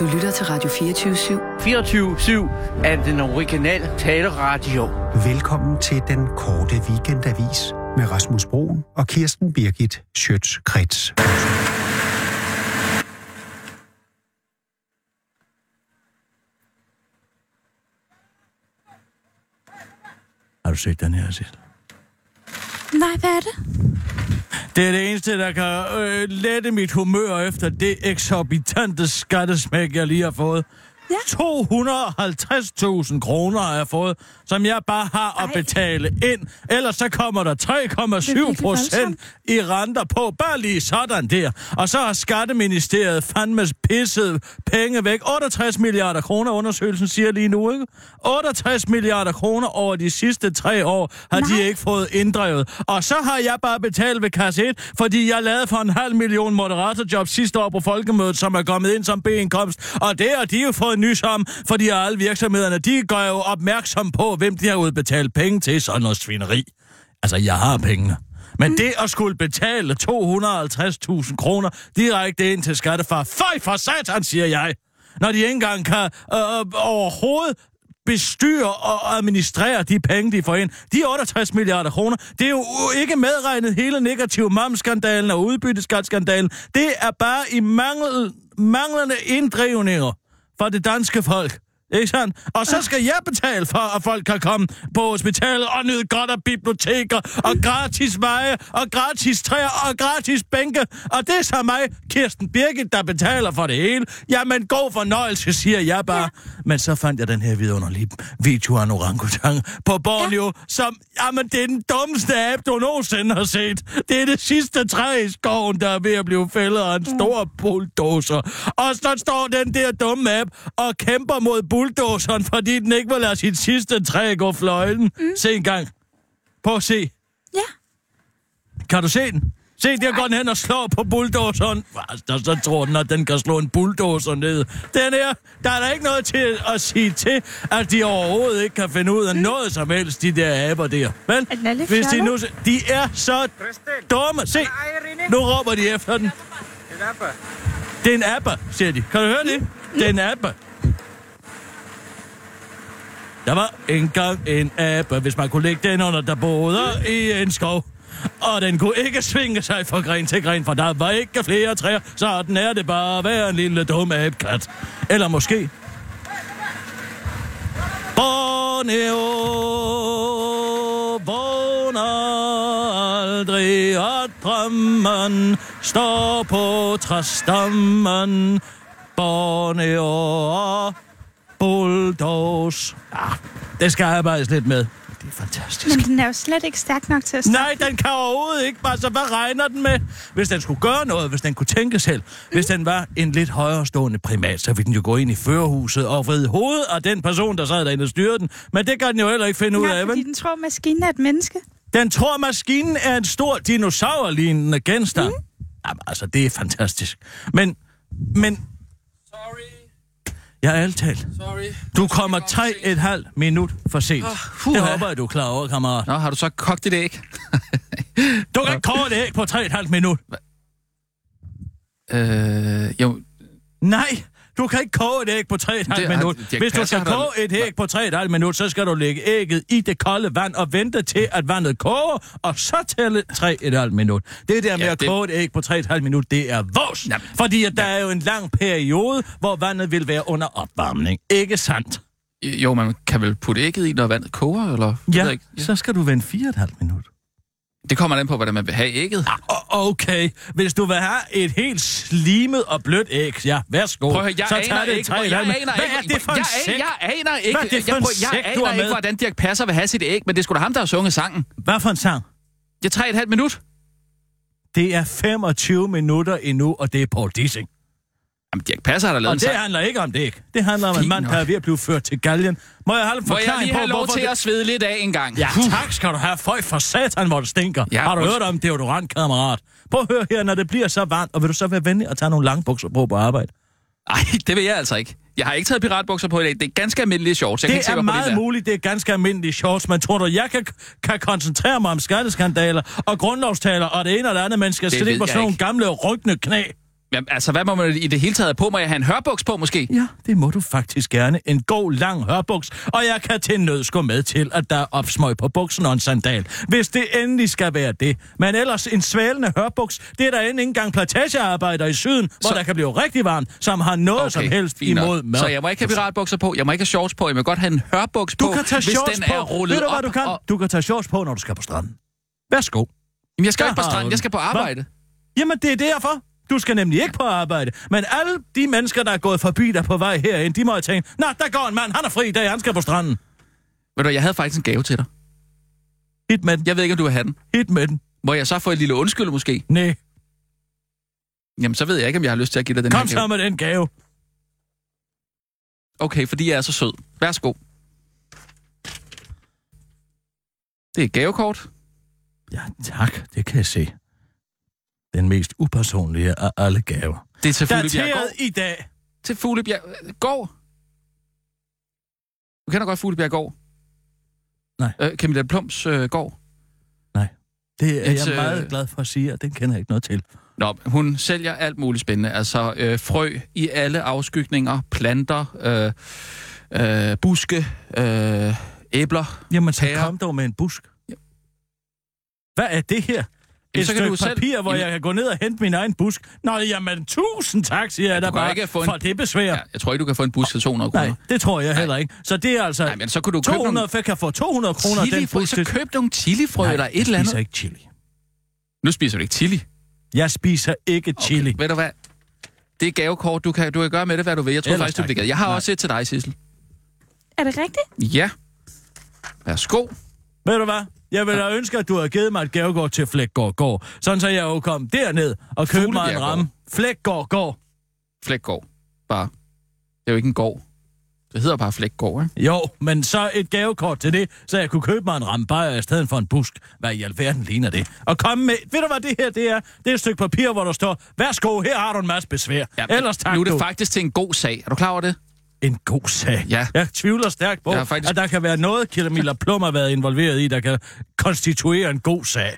Du lytter til Radio 24 /7. 24-7 er den originale taleradio. Velkommen til den korte weekendavis med Rasmus Broen og Kirsten Birgit Schøtz-Krets. Har du set den her sidst? Nej, hvad er det? Det er det eneste, der kan øh, lette mit humør efter det eksorbitante skattesmæk, jeg lige har fået. Ja. 250.000 kroner har jeg fået, som jeg bare har at Ej. betale ind. Ellers så kommer der 3,7 virkelig procent i renter på. Bare lige sådan der. Og så har Skatteministeriet fandme pisset penge væk. 68 milliarder kroner, undersøgelsen siger lige nu, ikke? 68 milliarder kroner over de sidste tre år har Nej. de ikke fået inddrevet. Og så har jeg bare betalt ved kasse 1, fordi jeg lavede for en halv million moderatorjob sidste år på folkemødet, som er kommet ind som B-indkomst. Og det har de jo fået nys om, fordi alle virksomhederne, de gør jo opmærksom på, hvem de har udbetalt penge til sådan noget svineri. Altså, jeg har pengene. Men det at skulle betale 250.000 kroner direkte ind til skattefar, fej for satan, siger jeg. Når de ikke engang kan øh, øh, overhovedet bestyre og administrere de penge, de får ind. De 68 milliarder kroner, det er jo ikke medregnet hele negativ momskandalen og udbytteskatskandalen. Det er bare i mangel, manglende inddrivninger for det danske folk. Ikke sandt? Og så skal jeg betale for, at folk kan komme på hospitalet og nyde godt af biblioteker, og gratis veje, og gratis træer, og gratis bænke. Og det er så mig, Kirsten Birgit, der betaler for det hele. Jamen, god fornøjelse, siger jeg bare. Ja. Men så fandt jeg den her vidunderlige video af en orangutang på Borneo, ja. som, jamen, det er den dummeste app, du nogensinde har set. Det er det sidste træ i skoven, der er ved at blive fældet af en stor bulldozer. Og så står den der dumme app og kæmper mod bulldozeren, fordi den ikke vil lade sit sidste træ gå fløjten. Mm. Se en gang. Prøv at se. Ja. Kan du se den? Se, der går den hen og slår på bulldozeren. Altså, så tror den, at den kan slå en bulldozer ned. Den her, der er der ikke noget til at sige til, at de overhovedet ikke kan finde ud af noget som helst, de der aber der. Men hvis de nu... De er så dumme. Se, nu råber de efter den. Det er en aber, siger de. Kan du høre det? Det er en aber. Der var engang en abe, hvis man kunne lægge den under der boede i en skov. Og den kunne ikke svinge sig fra gren til gren, for der var ikke flere træer, så den er det bare at være en lille dum abekat. Eller måske... Borneo vågner aldrig, og drømmen står på træstammen. Borneo og bulldoze. Ja, det skal arbejdes lidt med. Det er fantastisk. Men den er jo slet ikke stærk nok til at stoppe. Nej, den kan overhovedet ikke. Altså, hvad regner den med? Hvis den skulle gøre noget, hvis den kunne tænke selv, hvis den var en lidt højere stående primat, så ville den jo gå ind i førerhuset og vride hovedet af den person, der sad derinde og styrede den. Men det kan den jo heller ikke finde ud Nej, af, fordi vel? den tror, maskinen er et menneske. Den tror, maskinen er en stor dinosaurlignende genstand. Mm. Jamen, altså, det er fantastisk. Men, men, Sorry, jeg er ærligt talt. sorry. Du kommer tre et halvt minut for sent. Ah, Det håber jeg, du er klar over, kammerat. Nå, har du så kogt dit æg? Du kan ikke koge et æg på tre et halvt minut. øh, jo, Nej, du kan ikke koge et æg på 3,5 Det har- minut. Hvis du skal koge et æg på 3,5 minut, så skal du lægge ægget i det kolde vand og vente til, at vandet koger, og så tælle 3,5 minut. Det der med Ja, at det- koge et æg på 3,5 minut, det er vås. Jamen. Fordi at der er jo en lang periode, hvor vandet vil være under opvarmning. Ikke sandt? jo, man kan vel putte ægget i, når vandet koger, eller? Ja, ikke. så skal du vente 4,5 minut. Det kommer an på, hvordan man vil have ægget. O- Okay, hvis du vil have et helt slimet og blødt æg, ja, værsgo. Prøv at høre, jeg så aner det ikke, jeg aner Hvad ikke, er det for en jeg, jeg, jeg aner ikke, Hvad er det for jeg, en jeg sæk, du aner ikke, hvordan Dirk Passer vil have sit æg, men det skulle da ham, der har sunget sangen. Hvad for en sang? Jeg tre et halvt minut. Det er 25 minutter endnu, og det er Paul Dissing. Jamen, Dirk Passer har da lavet Og en det sang. handler ikke om det ikke. Det handler om en Fint mand, der nok. er ved at blive ført til galgen. Må jeg have en Må jeg forklaring lige på, have lov hvorfor til det... at svede lidt af en gang? Ja, tak skal du have. Føj for satan, hvor det stinker. Ja, har du hørt om deodorant, kammerat? Prøv at høre her, når det bliver så varmt, og vil du så være venlig at tage nogle lange bukser på på arbejde? Nej, det vil jeg altså ikke. Jeg har ikke taget piratbukser på i dag. Det er ganske almindelige shorts. Jeg kan Det ikke se, er meget problemet er. muligt, det er ganske almindelige shorts, men tror du, jeg kan, kan koncentrere mig om skatteskandaler og grundlovstaler og det ene og det andet, men skal Det ved på sådan nogle ikke. gamle ryggende knæ? Jamen, altså, hvad må man i det hele taget på? Må jeg have en hørbuks på, måske? Ja, det må du faktisk gerne. En god, lang hørbuks. Og jeg kan til nøds gå med til, at der er opsmøg på buksen og en sandal. Hvis det endelig skal være det. Men ellers en svælende hørbuks, det er der end ikke engang plantagearbejder i syden, så... hvor der kan blive rigtig varmt, som har noget okay, som helst imod mad. Så jeg må ikke have piratbukser på, jeg må ikke have shorts på, jeg må godt have en hørbuks du på, kan tage hvis den på. er rullet Ved du, hvad du kan? Og... Du kan tage shorts på, når du skal på stranden. Værsgo. Jamen, jeg skal Der ikke på stranden, jeg skal på arbejde. Hvad? Jamen, det er derfor. Du skal nemlig ikke på arbejde. Men alle de mennesker, der er gået forbi dig på vej herind, de må have tænkt, Nå, der går en mand, han er fri i dag, han skal på stranden. Ved du, jeg havde faktisk en gave til dig. Hit med den. Jeg ved ikke, om du vil have den. Hit med den. Må jeg så få et lille undskyld, måske? Nej. Jamen, så ved jeg ikke, om jeg har lyst til at give dig den Kom her så gave. med den gave. Okay, fordi jeg er så sød. Værsgo. Det er et gavekort. Ja, tak. Det kan jeg se. Den mest upersonlige af alle gaver. Det er til Fuglebjerg Dateret i dag. Til Fuglebjerg Gård. Du kender godt Fuglebjerg Gård? Nej. Øh, Camilla Plums øh, gård. Det er Et, jeg meget øh, glad for at sige, og den kender jeg ikke noget til. Nå, hun sælger alt muligt spændende. Altså øh, frø i alle afskygninger, planter, øh, øh, buske, øh, æbler. Jamen, så Pærer. kom dog med en busk. Hvad er det her? Et så kan stykke du selv- papir, hvor Jamen- jeg kan gå ned og hente min egen busk. Nå, jamen, tusind tak, siger jeg du da kan bare, ikke få en- for det besvær. Ja, jeg tror ikke, du kan få en bus til 200 kroner. Nej, det tror jeg heller ikke. Så det er altså... Nej, men så kunne du købe 200, nogle for kan få 200 kroner den busk. Så køb nogle chilifrø eller et eller jeg andet. spiser ikke chili. Nu spiser du ikke chili. Jeg spiser ikke chili. Okay, ved du hvad? Det er gavekort. Du kan, du kan gøre med det, hvad du vil. Jeg tror Ellers faktisk, du bliver glad. Jeg har Nej. også et til dig, Sissel. Er det rigtigt? Ja. Værsgo. Ved du hvad? Jeg ville have ønsket, at du havde givet mig et gavekort til Flækgård Gård. Sådan så jeg jo kom derned og købte mig en ramme. Flækgård Gård. Flækgård. Bare. Det er jo ikke en gård. Det hedder bare Flækgård, ikke? Jo, men så et gavekort til det, så jeg kunne købe mig en ramme bajer i stedet for en busk. Hvad i alverden ligner det? Og komme med... Ved du hvad det her det er? Det er et stykke papir, hvor der står, værsgo, her har du en masse besvær. Ja, Ellers tak Nu er det du. faktisk til en god sag. Er du klar over det? En god sag. Ja. Jeg tvivler stærkt på, faktisk- at der kan være noget, Camilla Plum har været involveret i, der kan konstituere en god sag.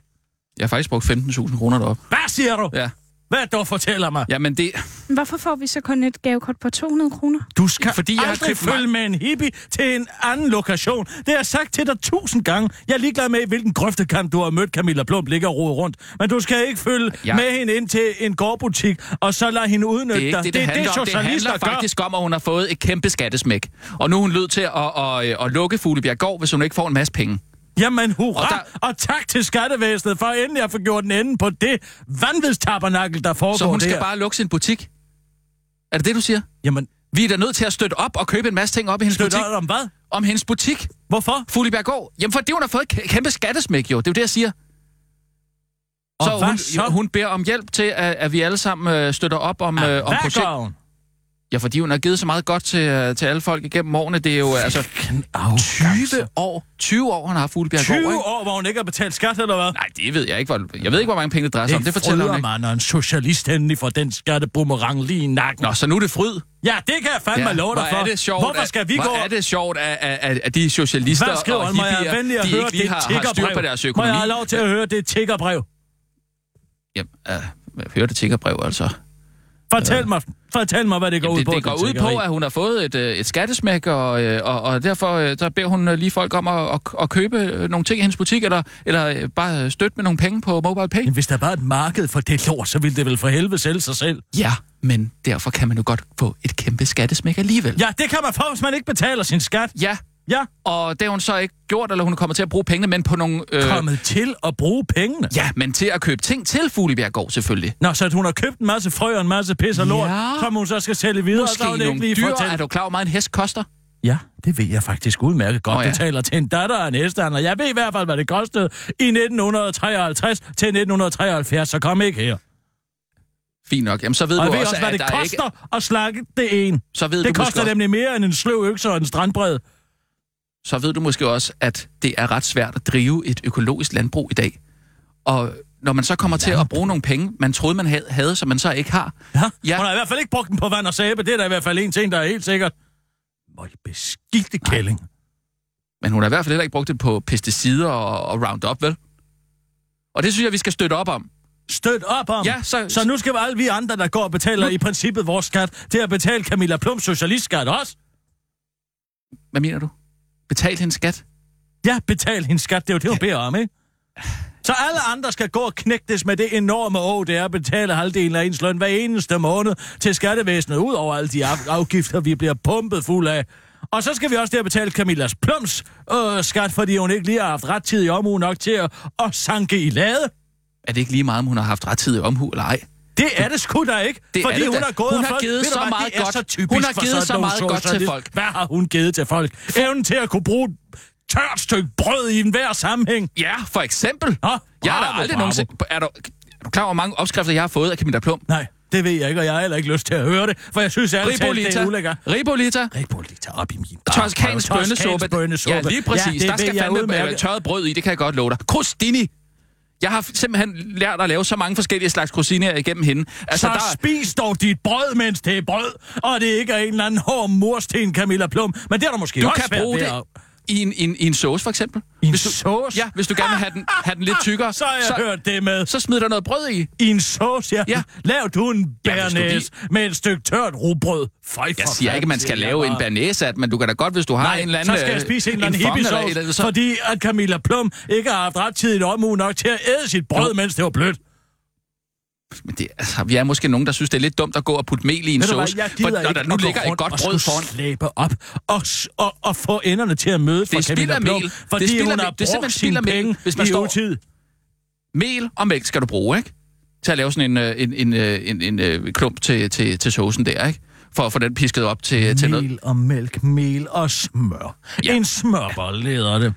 Jeg har faktisk brugt 15.000 kroner deroppe. Hvad siger du? Ja. Hvad du fortæller mig? Jamen det... Hvorfor får vi så kun et gavekort på 200 kroner? Du skal Fordi jeg har aldrig købt følge med en hippie til en anden lokation. Det har jeg sagt til dig tusind gange. Jeg er ligeglad med, i hvilken grøftekant du har mødt Camilla Plum ligger og rode rundt. Men du skal ikke følge Ja. med hende ind til en gårdbutik, og så lade hende udnytte Det er ikke dig. det, det, det handler om. Det socialister handler gør. faktisk om, at hun har fået et kæmpe skattesmæk. Og nu er hun nødt til at, at, at, at lukke Fuglebjerg Gård, hvis hun ikke får en masse penge. Jamen hurra, Og der- og tak til skattevæsenet for endelig at få gjort en ende på det vanvidstabernakel, der foregår Så hun skal der. bare lukke sin butik. Er det det, du siger? Jamen, Vi er da nødt til at støtte op og købe en masse ting op i hendes støtter butik. om hvad? Om hendes butik. Hvorfor? Fuglebjerg Gård. Jamen, fordi hun har fået et kæ- kæmpe skattesmæk, jo. Det er jo det, jeg siger. Og så, hun, så? hun beder om hjælp til, at, at vi alle sammen øh, støtter op om, øh, om Hvad projekt. gør hun? Ja, fordi hun har givet så meget godt til, øh, til alle folk igennem årene. Det er jo altså 20 år. 20 år, han har haft Fuglebjerg 20 Gård, ikke? år, hvor hun ikke har betalt skat, eller hvad? Nej, det ved jeg ikke. Hvor, jeg ved ikke, hvor mange penge det drejer sig om. Det fortæller hun ikke. man, og en socialist endelig for den skattebumerang lige i nakken. Nå, så nu er det fryd. Ja, det kan jeg fandme ja, love dig hvor for. er det sjovt, Hvorfor skal vi hvor gå... er det sjovt, at, at, at, at de socialister Hvad skriver og? Må jeg hippier, have venlig at de høre ikke lige har, har styr på deres Må økonomi? jeg have lov til at høre det tiggerbrev? Jamen, uh, hør det tiggerbrev, altså. Fortæl mig, fortæl mig, hvad det går Jamen, ud det, på. det går ud på, at hun har fået et, øh, et skattesmæk, og, øh, og, og derfor øh, der beder hun lige folk om at, at, at købe nogle ting i hendes butik, eller, eller bare støtte med nogle penge på MobilePay. Men hvis der var et marked for det lort, så ville det vel for helvede sælge sig selv. Ja, men derfor kan man jo godt få et kæmpe skattesmæk alligevel. Ja, det kan man få, hvis man ikke betaler sin skat. Ja, Ja, og det har hun så ikke gjort, eller hun kommer til at bruge pengene, men på nogle... Øh, kommet til at bruge pengene. ja, men til at købe ting til Fuglebjerg Gård, selvfølgelig. Nå, så at hun har købt en masse frø og en masse pis og lort, Ja. som hun så skal sælge videre, Måske så har hun nogle ikke lige dyr. Er du klar, hvor meget en hest koster? Ja, det ved jeg faktisk udmærket godt. Oh, ja. ja. betaler til en datter af en hestehandler. Jeg ved i hvert fald, hvad det kostede i 1953 til 1973, så kom ikke her. Fint nok. Jamen, så ved Og du ved også, også, hvad at det koster ikke... at slakke det en. Så ved, Det du måske koster også, nemlig mere end en sløv økse og en strandbred. Så ved du måske også, at det er ret svært at drive et økologisk landbrug i dag. Og når man så kommer til at bruge nogle penge, man troede, man havde, havde som man så ikke har. Ja. Ja. Hun har i hvert fald ikke brugt den på vand og sæbe. Det er der i hvert fald en ting, der er helt sikkert. Hvor beskidte kælling. Men hun har i hvert fald heller ikke brugt det på pesticider og, og Roundup, vel? Og det synes jeg, vi skal støtte op om. støtte op om. Ja, så- så nu skal alle vi andre, der går og betaler i princippet vores skat, til at betale Camilla Plums socialistskat også. Hvad mener du? Betal hendes skat? Ja, betal hendes skat, det er jo det, hun beder om, ikke? Så alle andre skal gå og knægtes med det enorme år, det er at betale halvdelen af ens løn hver eneste måned til skattevæsenet, ud over alle de af- afgifter, vi bliver pumpet fuld af. Og så skal vi også der betale Camillas Plums øh, skat, fordi hun ikke lige har haft ret tid i omhu nok til at, at sanke i lade. Er det ikke lige meget, om hun har haft rettidig omhu eller ej? Det er det sgu da ikke, Det fordi hun har gået Hun har givet så meget godt. Så typisk Hun har givet så meget godt til folk. Hvad har hun givet til folk? Evnen til at kunne bruge tørt stykke brød i enhver sammenhæng. Ja, for eksempel. Nå, jeg har da aldrig nogensinde... Er du, er du klar over, hvor mange opskrifter, jeg har fået af Camilla Plum? Nej, det ved jeg ikke, og jeg har heller ikke lyst til at høre det, for jeg synes ærligt talt, det er ulækkert. Ribolita. Ribolita op i min Toskansk bønnesuppe. Ja, lige præcis. Ja, der skal fandme tørret brød i, det kan jeg godt love dig. Krostini. Jeg har simpelthen lært at lave så mange forskellige slags krostinier igennem hende. Altså, Så der, spis dog dit brød, mens det er brød, og det ikke er en eller anden hård mursten, Camilla Plum. Men det er der måske du også kan bruge det at- i en, en, i en sauce, for eksempel. I en hvis du, sauce? Ja, hvis du gerne vil have den, have den lidt tykkere, Så har jeg så, hørt det med. så smid der noget brød i. I en sauce, ja. Ja. Lav du en Ja, bernæs med et stykke tørt rugbrød. Fej Jeg siger ikke, man skal lave en banæsat, men du kan da godt, hvis du har Nej, en eller anden... så skal jeg øh, spise en eller anden hippiesauce, så- fordi at Camilla Plum ikke har haft ret tid i omhu nok til at æde sit brød, Jo. mens det var blødt. Men det, altså, vi er måske nogen, der synes, det er lidt dumt at gå og putte mel i en hvad, sauce. jeg for når der nu ligger et godt brød foran. slæbe op og, og, og få enderne til at Det for spild Camilla Plum, mel. Det fordi spild af hun mel. har Det er simpelthen brugt sine af mel, penge hvis man i står- utid. Mel og mælk skal du bruge, ikke? Til at lave sådan en, øh, en, en, øh, en, en, en klump til, til, til saucen der, ikke? For at få den pisket op til, til noget. Mel og mælk, mel og smør. Ja. En smørbold leder det.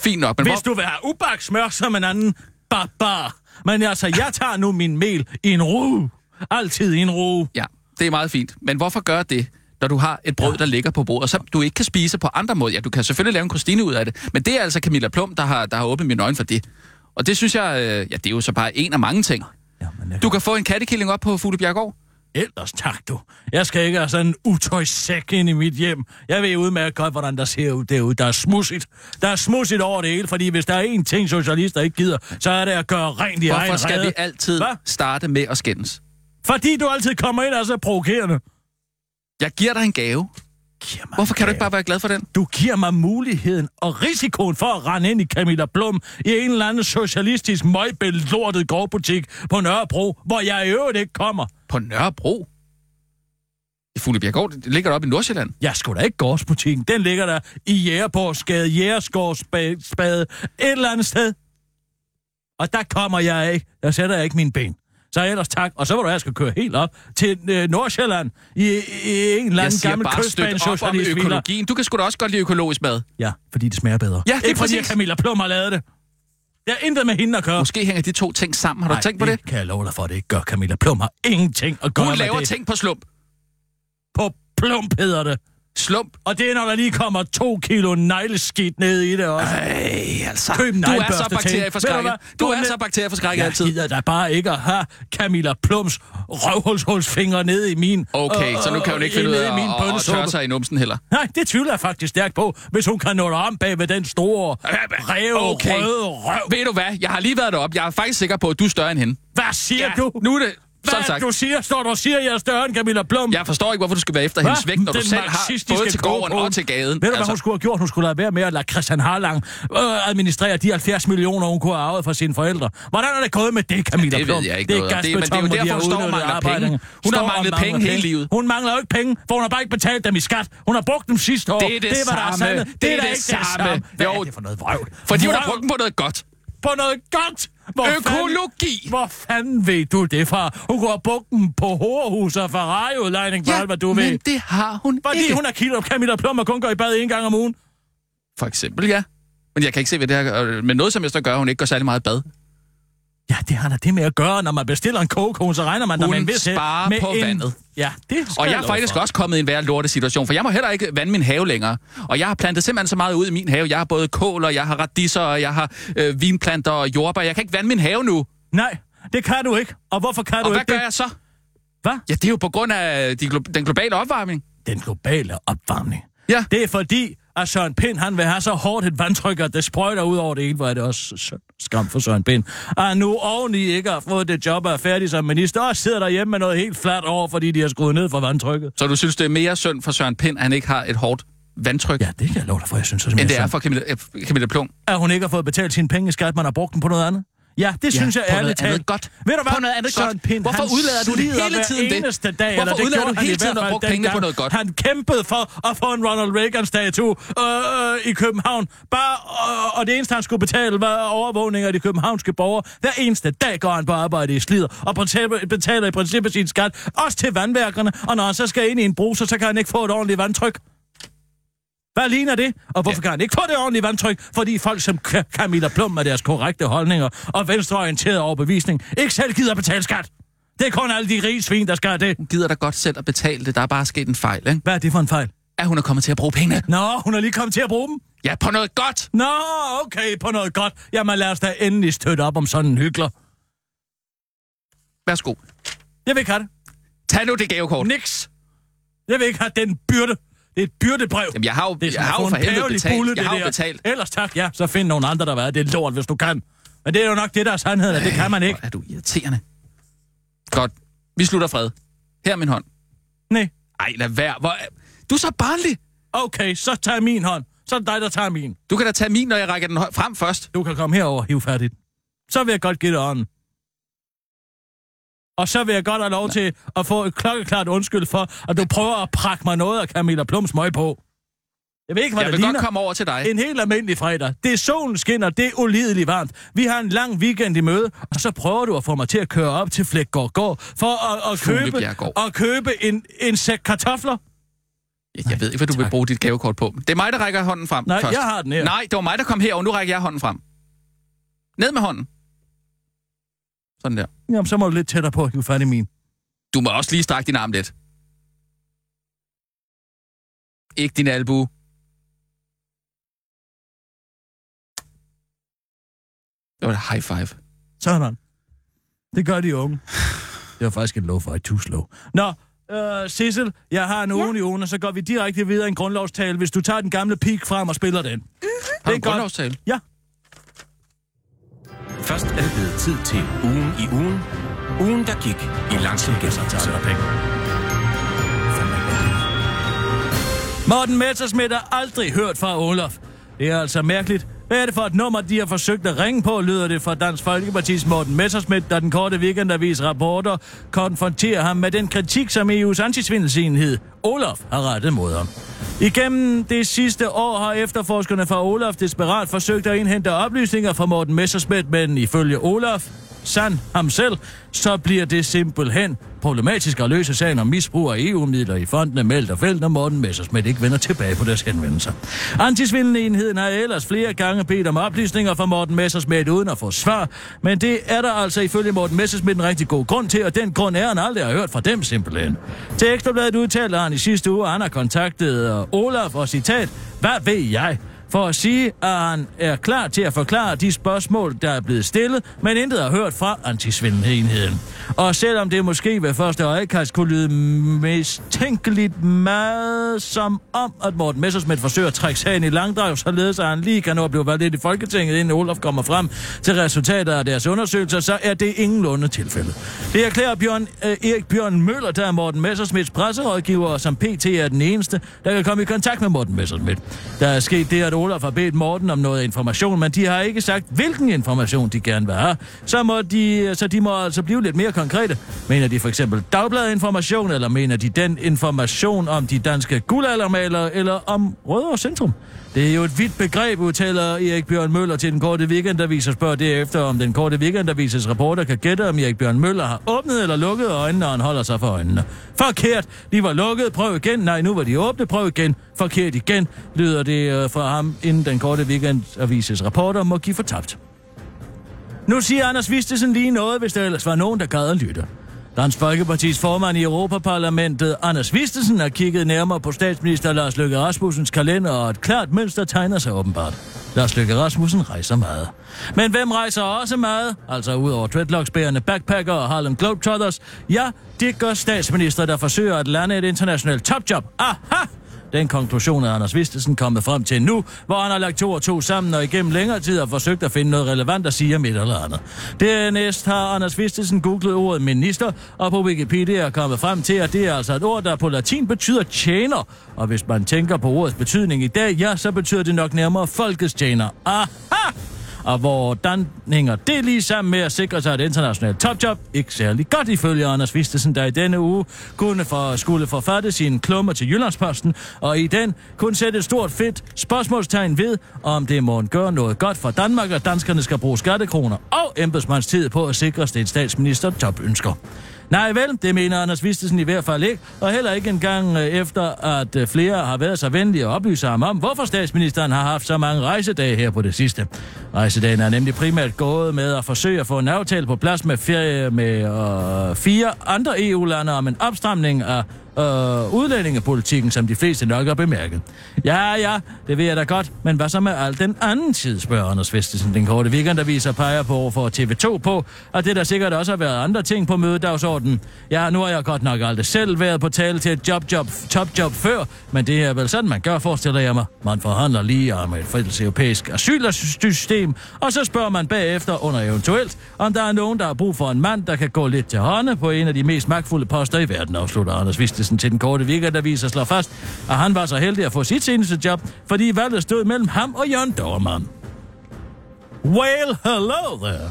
Fint nok, men Hvis hvor, du vil have ubagt smør som en anden barbar. Men altså, jeg tager nu min mel i en ru. Altid i en ru. Ja, det er meget fint. Men hvorfor gør det, når du har et brød, der ligger på bordet, som du ikke kan spise på andre måder? Ja, du kan selvfølgelig lave en krostine ud af det, men det er altså Camilla Plum, der har, der har åbnet mine øjne for det. Og det synes jeg, øh, ja, det er jo så bare en af mange ting. Jamen, jeg Du kan få en kattekilling op på Fuglebjergård. Ellers tak, du. Jeg skal ikke have sådan en utøjssæk ind i mit hjem. Jeg ved udmærket godt, hvordan der ser ud derude. Der er smudsigt. Der er smudsigt over det hele, fordi hvis der er én ting, socialister ikke gider, så er det at gøre rent i egen Hvorfor skal rede. vi altid Hvad? starte med at skændes? Fordi du altid kommer ind og så provokerende. Jeg giver dig en gave. Giver mig Hvorfor kan du ikke bare være glad for den? Du giver mig muligheden og risikoen for at rende ind i Camilla Blum i en eller anden socialistisk møgbelortet gårdbutik på Nørrebro, hvor jeg i øvrigt ikke kommer. På Nørrebro? I Fuglebjergård, det ligger der oppe i Nordsjælland. Jeg skulle da ikke gårdsbutikken. Den ligger der i Jægerborgsgade, Jægersgårdsspade, et eller andet sted. Og der kommer jeg ikke. Der sætter jeg ikke mine ben. Så ellers tak. Og så var du, jeg skal køre helt op til øh, Nordsjælland i, i en eller anden gammel kystbanesocialist. økologien. Du kan sgu da også godt lide økologisk mad. Ja, fordi det smager bedre. Ja, det er ikke fordi, præcis. at Camilla Plum har lavet det. Jeg har intet med hende at gøre. Måske hænger de to ting sammen. Har du Nej, tænkt på det? kan jeg love dig for, at det ikke gør. Camilla Plum har ingenting at gøre Hun laver det. ting på slump. På plump hedder det. Slump. Og det er, når der lige kommer to kilo negleskidt ned i det også. Ej, altså. Køb du er så bakterieforskrækket. Du? Du er er så bakterieforskrækket Jeg altid. gider da bare ikke at have Camilla Plums røvhulshulsfingre nede i min... Okay, så nu kan hun ikke finde ud nede i af min at, at, tørre sig i numsen heller. Nej, det tvivler jeg faktisk stærkt på, hvis hun kan nå om bag ved den store, ræve, Okay. røde røv. Ved du hvad? Jeg har lige været deroppe. Jeg er faktisk sikker på, at du er større end hende. Hvad siger Ja, du? Nu er det... Sådan Hvad sagt. du siger? Står du og siger, at jeg er større end Camilla Plum? Jeg forstår ikke, hvorfor du skal være efter Hva? hendes vægt, når du Den selv har både til gården og til gaden. Ved du, hvad Altså, hun skulle have gjort? Hun skulle have været med at lade Christian Harlang øh, administrere de 70 millioner, hun kunne have arvet fra sine forældre. Hvordan er det gået med det, Camilla det Plum? ved jeg ikke det er noget. Det- men det er jo derfor, hun står og mangler penge. Hun har Står manglet penge hele livet. Hun mangler jo ikke penge, for hun har bare ikke betalt dem i skat. Hun har brugt dem sidste år. Det er det hvad der er samme. Det er det samme. Hvad Jo. er det for noget vrøvl? Fordi hun har brugt dem på noget godt. På noget godt. Hvor Økologi. Fanden, hvor fanden ved du det fra? Hun går dem på horehus og Ferrari-udlejning, for alt hvad du ved. men det har hun Fordi ikke. hun er kilo Camilla Plum og kun går i bad en gang om ugen. For eksempel, ja. Men jeg kan ikke se, hvad det har øh, med noget som helst at gøre, hun ikke går særlig meget i bad. Ja, det har da det med at gøre. Når man bestiller en kogekone, så regner man der Hun med en vis sparer med på en... vandet. Ja, det skal Og jeg er faktisk for. også kommet i en værre lorte situation, for jeg må heller ikke vande min have længere. Og jeg har plantet simpelthen så meget ud i min have. Jeg har både kål, og jeg har radisser, og jeg har øh, vinplanter og jordbær. Jeg kan ikke vande min have nu. Nej, det kan du ikke. Og hvorfor kan Og du hvad ikke gør det? jeg så? Hvad? Ja, det er jo på grund af de glo- den globale opvarmning. Den globale opvarmning. Ja. Det er fordi, at Søren Pind, han vil have så hårdt et vandtryk, at det sprøjter ud over det hele, hvor er det også skam for Søren Pind. At nu oveni ikke har fået det job og er færdig som minister, og sidder derhjemme med noget helt fladt over, fordi de har skruet ned for vandtrykket. Så du synes, det er mere synd for Søren Pind, at han ikke har et hårdt vandtryk? Ja, det kan jeg love dig for, jeg synes. Men det er for Camilla, Camilla Plum. At hun ikke har fået betalt sine penge i skat, man har brugt dem på noget andet? Ja, det ja, synes jeg ærligt talt. godt. Ved du hvad? På noget andet Søren godt. Pind, Hvorfor udlader du det hele tiden det? eneste dag, Hvorfor eller udlader det du hele tiden at bruge pengene på noget godt? Han kæmpede for at få en Ronald Reagan-statue øh, øh, i København. Bare, øh, og det eneste, han skulle betale, var overvågning af de københavnske borgere. Hver eneste dag går han på arbejde i slider, og betaler i princippet sin skat, også til vandværkerne. Og når han så skal ind i en bruser, så kan han ikke få et ordentligt vandtryk. Hvad ligner det? Og hvorfor ja. kan han ikke få det ordentlige vandtryk? Fordi folk som Camilla Plum med deres korrekte holdninger og venstreorienteret overbevisning ikke selv gider betale skat. Det er kun alle de rige svin, der skal det. Hun gider da godt selv at betale det. Der er bare sket en fejl, ikke? Hvad er det for en fejl? At hun er kommet til at bruge pengene. Nå, hun er lige kommet til at bruge dem? Ja, på noget godt. Nå, okay, på noget godt. Jamen lad os da endelig støtte op om sådan en hyggelig. Værsgo. Jeg vil ikke have det. Tag nu det gavekort. Niks. Jeg vil ikke have den byrde. Det er et byrdebrev. Jamen, jeg har jo, det er jeg har jo for helvede betalt. Bulle, jeg har jo betalt. Ellers tak, ja, så find nogle andre, der vil det er lort, hvis du kan. Men det er jo nok det, der er sandheden, at det kan man ikke. er du irriterende. Godt. Vi slutter fred. Her er min hånd. Nej. Ej, lad være. Hvor... Du er så barnlig. Okay, så tag min hånd. Så er det dig, der tager min. Du kan da tage min, når jeg rækker den frem først. Du kan komme herover, hiv færdigt. Så vil jeg godt give dig ånden. Og så vil jeg godt have lov til at få et klokkeklart undskyld for, at du prøver at prakke mig noget af Camilla Plums møg på. Jeg ved ikke, hvad jeg det vil ligner. godt komme over til dig. En helt almindelig fredag. Det er solen skinner, det er ulideligt varmt. Vi har en lang weekend i møde, og så prøver du at få mig til at køre op til Flækgård Gård for at, at, købe, at købe en, en sæk kartofler. Jeg, jeg ved ikke, hvad du tak. vil bruge dit gavekort på. Det er mig, der rækker hånden frem Nej, først. jeg har den her. Nej, det var mig, der kom her, og nu rækker jeg hånden frem. Ned med hånden. Sådan der. Jamen, så må du lidt tættere på at hive fat i min. Du må også lige strække din arm lidt. Ikke din albu. Det var et high five. Sådan. Det gør de unge. Det var faktisk en low five too slow. Nå, øh, Sissel, jeg har en ja. og så går vi direkte videre i en grundlovstale, hvis du tager den gamle pik frem og spiller den. Mm-hmm. Har du en grundlovstale? Ja. Først blevet tid til ugen i ugen. Ugen, der gik i langsom gensættelse. Morten Messersmith har aldrig hørt fra Olof. Det er altså mærkeligt. Hvad er det for et nummer, de har forsøgt at ringe på, lyder det fra Dansk Folkeparti's Morten Messersmith, da den korte weekendavis rapporter konfronterer ham med den kritik, som EU's antisvindelsenhed Olaf har rettet mod ham. Igennem det sidste år har efterforskerne fra Olaf desperat forsøgt at indhente oplysninger fra Morten Messersmith, men ifølge Olaf, sand ham selv, så bliver det simpelthen problematisk at løse sagen om misbrug af EU-midler i fondene meldt og fældt, når Morten Messersmith ikke vender tilbage på deres henvendelser. Antisvindelenheden har ellers flere gange bedt om oplysninger fra Morten Messersmith uden at få svar, men det er der altså ifølge Morten Messersmith en rigtig god grund til, og den grund er, at han aldrig har hørt fra dem simpelthen. Til Ekstrabladet udtalte han i sidste uge, at han har kontaktet øh, Olaf og citat, hvad ved jeg? For at sige, at han er klar til at forklare de spørgsmål, der er blevet stillet, men intet har hørt fra antisvindelenheden. Og selvom det måske ved første øjekast kunne lyde mistænkeligt meget som om, at Morten Messersmith forsøger at trække sagen i langdrag, således at han lige kan nå at blive valgt i Folketinget, inden Olof kommer frem til resultater af deres undersøgelser, så er det ingenlunde tilfældet. Det erklærer Bjørn, øh, Erik Bjørn Møller, der er Morten Messersmiths presserådgiver, som PT er den eneste, der kan komme i kontakt med Morten Messersmith. Der er sket det, at Olaf har bedt Morten om noget information, men de har ikke sagt, hvilken information de gerne vil have. Så, må de, så de må altså blive lidt mere konkrete. Mener de for eksempel dagbladinformation, eller mener de den information om de danske guldaldermalere, eller om Rødovre Centrum? Det er jo et vidt begreb, udtaler Erik Bjørn Møller til den korte weekendavis og spørger derefter, om den korte weekendavises reporter kan gætte, om Erik Bjørn Møller har åbnet eller lukket øjnene, når han holder sig for øjnene. Forkert. De var lukket. Prøv igen. Nej, nu var de åbne. Prøv igen. Forkert igen, lyder det øh, fra ham, inden den korte weekendavises reporter må give fortabt. Nu siger Anders Vistesen lige noget, hvis der ellers var nogen, der gad at lytte. Dansk Folkepartis formand i Europaparlamentet, Anders Vistesen, har kigget nærmere på statsminister Lars Løkke Rasmussens kalender, og et klart mønster tegner sig åbenbart. Lars Løkke Rasmussen rejser meget. Men hvem rejser også meget? Altså ud over dreadlocksbærende backpacker og Harlem Globetrotters? Ja, det gør statsminister, der forsøger at lande et internationalt topjob. Aha! Den konklusion er Anders Vistesen kommet frem til nu, hvor han har lagt to og to sammen og igennem længere tid har forsøgt at finde noget relevant at sige om et eller andet. Dernæst har Anders Vistesen googlet ordet minister, og på Wikipedia er kommet frem til, at det er altså et ord, der på latin betyder tjener. Og hvis man tænker på ordets betydning i dag, ja, så betyder det nok nærmere folkets tjener. Aha! Og hvordan hænger det lige sammen med at sikre sig et internationalt topjob? Ikke særlig godt ifølge Anders Vistesen, der i denne uge kunne for, skulle forfatte sine klummer til Jyllandsposten, og i den kunne sætte et stort fedt spørgsmålstegn ved, om det må gøre noget godt for Danmark, at danskerne skal bruge skattekroner og embedsmandstid på at sikre en statsminister topønsker. Nej vel, det mener Anders Vistesen i hvert fald ikke, og heller ikke engang øh, efter, at øh, flere har været så venlige at oplyse ham om, hvorfor statsministeren har haft så mange rejsedage her på det sidste. Rejsedagen er nemlig primært gået med at forsøge at få en aftale på plads med, ferie, med øh, fire andre EU-lande om en opstramning af øh, udlændingepolitikken, som de fleste nok har bemærket. Ja, ja, det ved jeg da godt, men hvad så med al den anden tid, spørger Anders Vestesen. Den korte weekendaviser peger på for TV2 på, at det der sikkert også har været andre ting på mødedagsordenen. Ja, nu har jeg godt nok aldrig selv været på tale til et job, job, top job før, men det er vel sådan, man gør, forestiller jeg mig. Man forhandler lige om et fælles europæisk asylsystem, og så spørger man bagefter under eventuelt, om der er nogen, der har brug for en mand, der kan gå lidt til hånden på en af de mest magtfulde poster i verden, afslutter Anders Vistesen Vistesen til den korte viser slår fast, at han var så heldig at få sit seneste job, fordi valget stod mellem ham og Jørgen Dormann. Well, hello there.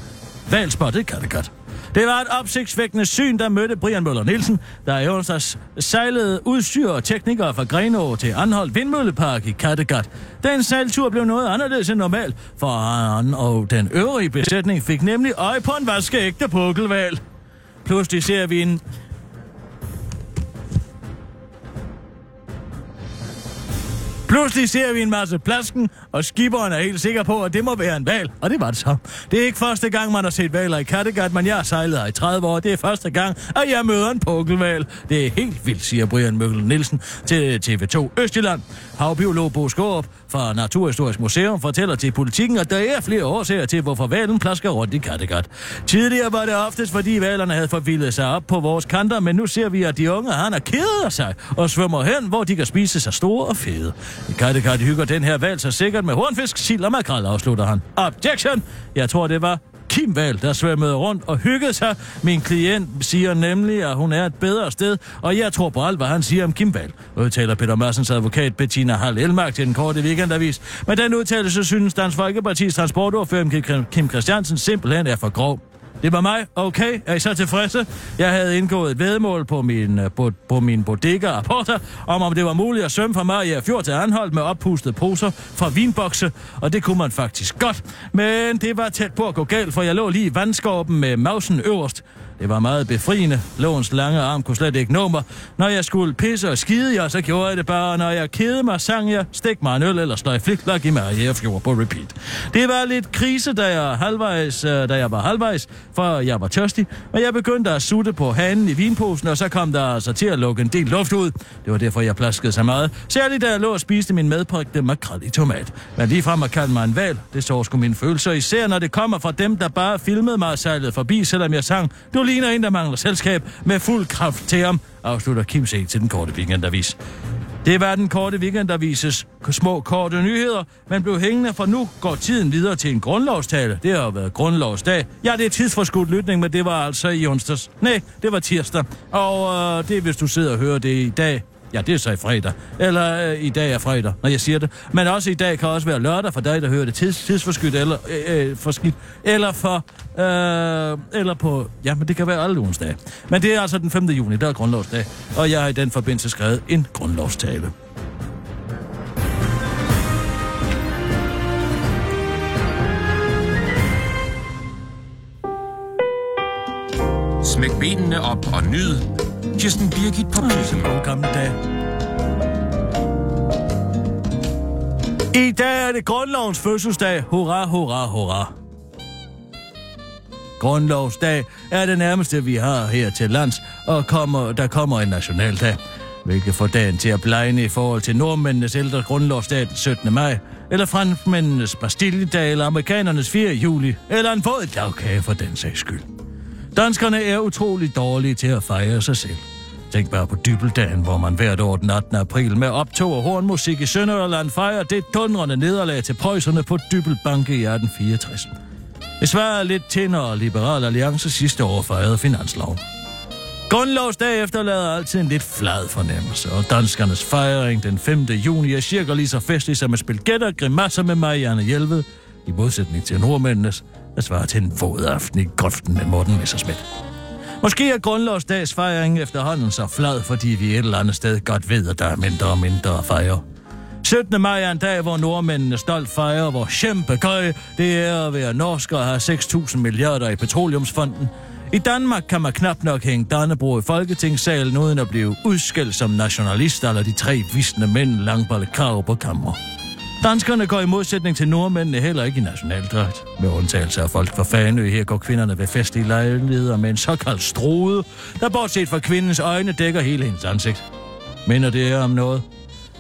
Valgspottet kan det godt. Det var et opsigtsvækkende syn, der mødte Brian Møller Nielsen, der i onsdags sejlede udstyr og teknikere fra Grenå til Anholdt Vindmøllepark i Kattegat. Den sejltur blev noget anderledes end normalt, for han og den øvrige besætning fik nemlig øje på en vaskeægte pukkelval. Pludselig ser vi en Pludselig ser vi en masse plasken, og skiberen er helt sikker på, at det må være en val. Og det var det så. Det er ikke første gang, man har set valer i Kattegat, men jeg har sejlet her i 30 år. Det er første gang, at jeg møder en pukkelval. Det er helt vildt, siger Brian Møgel Nielsen til TV2 Østjylland. Havbiolog Bo Skårup fra Naturhistorisk Museum fortæller til politikken, at der er flere årsager til, hvorfor valen plasker rundt i Kattegat. Tidligere var det oftest, fordi valerne havde forvildet sig op på vores kanter, men nu ser vi, at de unge han er keder sig og svømmer hen, hvor de kan spise sig store og fede. I Kattegat hygger den her valg sig sikkert med hornfisk, sild og makrel, afslutter han. Objection! Jeg tror, det var Kim Val, der svømmede rundt og hyggede sig. Min klient siger nemlig, at hun er et bedre sted, og jeg tror på alt, hvad han siger om Kim Val. Udtaler Peter Mørsens advokat Bettina Hall Elmark til den korte weekendavis. Men den udtalelse synes Dansk Folkeparti's transportordfører Kim Christiansen simpelthen er for grov. Det var mig. Okay, er I så tilfredse? Jeg havde indgået et vedmål på min, øh, på, på min bodega rapporter, om om det var muligt at svømme fra Maria Fjord til Anholdt med oppustede poser fra vinbokse, og det kunne man faktisk godt. Men det var tæt på at gå galt, for jeg lå lige i vandskorpen med mausen øverst. Det var meget befriende. Låns lange arm kunne slet ikke nå mig. Når jeg skulle pisse og skide, ja, så gjorde jeg det bare. Når jeg kede mig, sang jeg, stik mig en øl eller sløj flikflak i mig fjord på repeat. Det var lidt krise, da jeg, halvvejs, øh, da jeg var halvvejs, for jeg var tørstig. Og jeg begyndte at sutte på hanen i vinposen, og så kom der altså til at lukke en del luft ud. Det var derfor, jeg plaskede så meget. Særligt da jeg lå og spiste min medbrygte makrel i tomat. Men lige frem at kalde mig en valg, det så sgu mine følelser, især når det kommer fra dem, der bare filmede mig og sejlede forbi, selvom jeg sang, du ligner en, der mangler selskab med fuld kraft til ham, afslutter Kim C. til den korte weekendavis. Det var den korte weekendavises små korte nyheder, men blev hængende, for nu går tiden videre til en grundlovstale. Det har været grundlovsdag. Ja, det er tidsforskudt lytning, men det var altså i onsdags. Nej, det var tirsdag. Og øh, det er, hvis du sidder og hører det i dag, Ja, det er så i fredag. Eller øh, i dag er fredag, når jeg siger det. Men også i dag kan også være lørdag for dig, der hører det tids, tidsforskydt eller øh, øh forskidt. Eller for... Øh, eller på... Ja, men det kan være alle ugens dage. Men det er altså den 5. juni, der er grundlovsdag. Og jeg har i den forbindelse skrevet en grundlovstale. Smæk benene op og nyd Kirsten Birgit på pladsen. God gamle dag. I dag er det grundlovens fødselsdag. Hurra, hurra, hurra. Grundlovsdag er det nærmeste, vi har her til lands, og kommer, der kommer en nationaldag, hvilket får dagen til at blegne i forhold til nordmændenes ældre grundlovsdag den 17. maj, eller franskmændenes Bastilledag, eller amerikanernes 4. juli, eller en våd lavkage for den sags skyld. Danskerne er utrolig dårlige til at fejre sig selv. Tænk bare på dybeldagen, hvor man hvert år den 18. april med optog og hornmusik i Sønderjylland fejrer det dundrende nederlag til prøjserne på Dybelbanke i 1864. Det svarer lidt til, når Liberal Alliance sidste år fejrede finansloven. Grundlovsdag efterlader altid en lidt flad fornemmelse, og danskernes fejring den 5. juni er cirka lige så festlig som at spille gætter grimasser med Marianne Hjelved, i modsætning til nordmændenes, der svarer til en våd aften i grøften med Morten Messerschmidt. Måske er grundlovsdagsfejringen efterhånden så flad, fordi vi et eller andet sted godt ved, at der er mindre og mindre at fejre. 17. maj er en dag, hvor nordmændene stolt fejrer, hvor kæmpe køj det er at være norsk og have 6.000 milliarder i petroleumsfonden. I Danmark kan man knap nok hænge Dannebro i Folketingssalen uden at blive udskældt som nationalist eller de tre visne mænd langballe krav på kammer. Danskerne går i modsætning til nordmændene heller ikke i nationaldragt. Med undtagelse af folk fra Fanø, her går kvinderne ved festlige lejligheder med en såkaldt strode, der bortset fra kvindens øjne dækker hele hendes ansigt. Minder det om noget?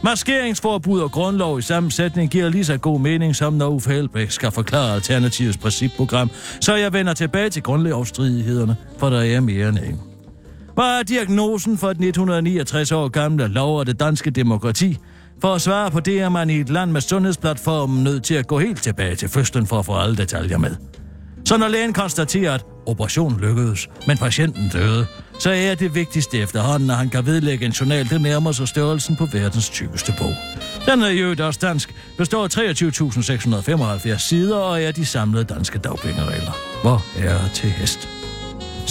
Maskeringsforbud og grundlov i sammensætning giver lige så god mening, som når Uffe Helbæk skal forklare Alternativets principprogram, så jeg vender tilbage til grundlovsstridighederne, for der er mere end en. Hvad er diagnosen for den 169 år gamle lov og det danske demokrati? For at svare på det er man i et land med sundhedsplatformen nødt til at gå helt tilbage til fødslen for at få alle detaljer med. Så når lægen konstaterer, at operationen lykkedes, men patienten døde, så er det vigtigste efterhånden, at han kan vedlægge en journal, der nærmer sig størrelsen på verdens tykkeste bog. Den er jo også dansk, består af 23.675 sider og er de samlede danske dagpengeregler. Hvor er til hest?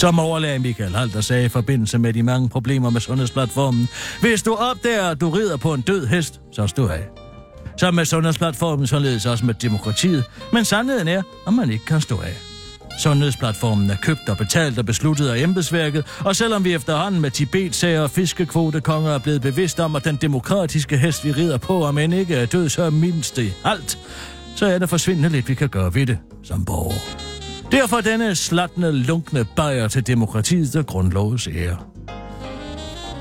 Som overlæge Michael Halter sagde i forbindelse med de mange problemer med sundhedsplatformen, hvis du opdager, at du rider på en død hest, så stå af. Så med sundhedsplatformen, således også med demokratiet, men sandheden er, at man ikke kan stå af. Sundhedsplatformen er købt og betalt og besluttet af embedsværket, og selvom vi efterhånden med Tibet-sager og fiskekvotekonger er blevet bevidst om, at den demokratiske hest, vi rider på, om end ikke er død, så er mindst det alt, så er der forsvindende lidt, vi kan gøre ved det som borger. Derfor denne slattende, lunkne bajer til demokratiet og grundlovets ære.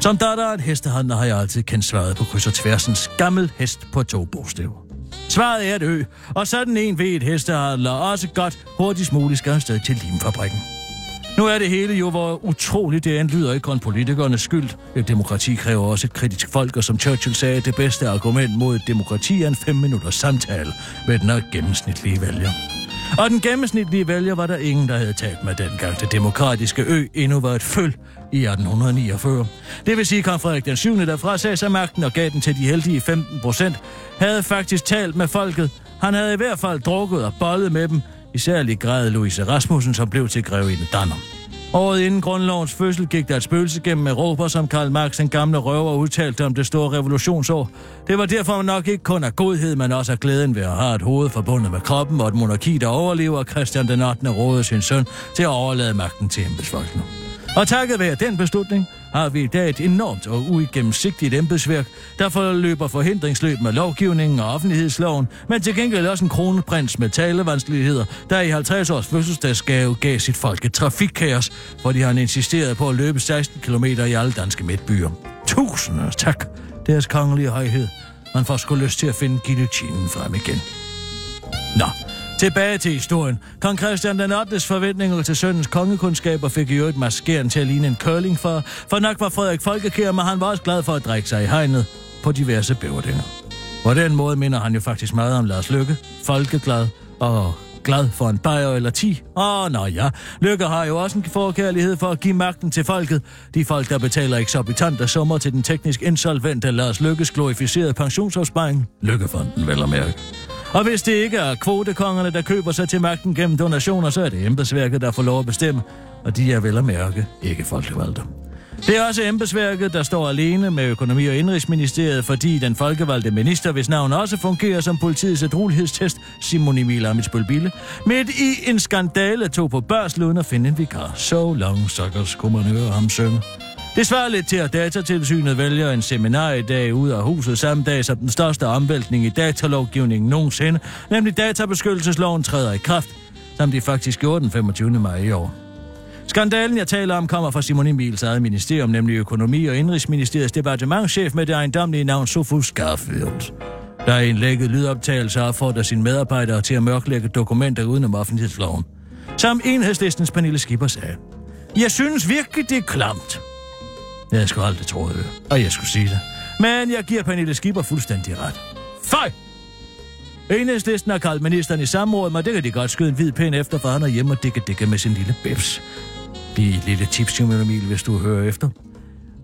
Som datter af en hestehandler har jeg altid kendt svaret på kryds og tværsens gammel hest på to bogstaver. Svaret er et ø, og sådan en ved et hestehandler også godt hurtigst muligt skal afsted til limfabrikken. Nu er det hele jo, hvor utroligt det end lyder ikke kun politikernes skyld. Et demokrati kræver også et kritisk folk, og som Churchill sagde, det bedste argument mod et demokrati er en fem minutters samtale med den gennemsnitlige vælger. Og den gennemsnitlige vælger var der ingen, der havde talt med dengang det demokratiske ø endnu var et føl i 1849. Det vil sige, at kong Frederik den 7. der frasagde sig magten og gav den til de heldige 15 procent, havde faktisk talt med folket. Han havde i hvert fald drukket og bollet med dem, i særlig grad Louise Rasmussen, som blev til grevinde Danner. Året inden grundlovens fødsel gik der et spøgelse gennem Europa, som Karl Marx, en gamle røver, udtalte om det store revolutionsår. Det var derfor nok ikke kun af godhed, men også af glæden ved at have et hoved forbundet med kroppen og et monarki, der overlever Christian den 8. rådede sin søn til at overlade magten til embedsfolkene. Og takket være den beslutning, har vi i dag et enormt og uigennemsigtigt embedsværk, der forløber forhindringsløb med lovgivningen og offentlighedsloven, men til gengæld også en kronprins med talevanskeligheder, der i 50 års fødselsdagsgave gav sit folk et trafikkaos, fordi han insisterede på at løbe 16 km i alle danske midtbyer. Tusinder tak, deres kongelige højhed. Man får sgu lyst til at finde guillotinen frem igen. Nå, Tilbage til historien. Kong Christian den 8. forventninger til søndens kongekundskaber fik i øvrigt maskeren til at ligne en curlingfar, for nok var Frederik folkekær, men han var også glad for at drikke sig i hegnet på diverse bæverdinger. På den måde minder han jo faktisk meget om Lars Lykke, folkeglad og glad for en bajer eller ti. Åh, nå ja, Lykke har jo også en forkærlighed for at give magten til folket. De folk, der betaler eksorbitante summer til den teknisk insolvente Lars Lykkes glorificerede pensionsopsparing. Lykkefonden, vel og mærke. Og hvis det ikke er kvotekongerne, der køber sig til magten gennem donationer, så er det embedsværket, der får lov at bestemme. Og de er vel at mærke ikke folkevalgte. Det er også embedsværket, der står alene med økonomi- og indrigsministeriet, fordi den folkevalgte minister, hvis navn også fungerer som politiets adrolighedstest, Simon Emil Amitsbøl Bille, midt i en skandale tog på børsluden og finde en vikar. So long, suckers, kunne man høre ham synge. Det svarer lidt til, at datatilsynet vælger en seminar i dag ud af huset samme dag som den største omvæltning i datalovgivningen nogensinde, nemlig databeskyttelsesloven træder i kraft, som de faktisk gjorde den 25. maj i år. Skandalen, jeg taler om, kommer fra Simon Emils eget ministerium, nemlig Økonomi- og Indrigsministeriets departementchef med det ejendomlige navn Sofus Garfield. Der er en lækket lydoptagelse opfordrer sine medarbejdere til at mørklægge dokumenter uden om offentlighedsloven. Som enhedslistens Pernille Skipper sagde. Jeg synes virkelig, det er klamt. Jeg skulle aldrig tro det, og jeg skulle sige det. Men jeg giver Pernille Skipper fuldstændig ret. Fej! Enhedslisten har kaldt ministeren i samråd, men det kan de godt skyde en hvid pæn efter, for han er hjemme og dikke dikke med sin lille bips. Det er et lille tips, Emil, hvis du hører efter.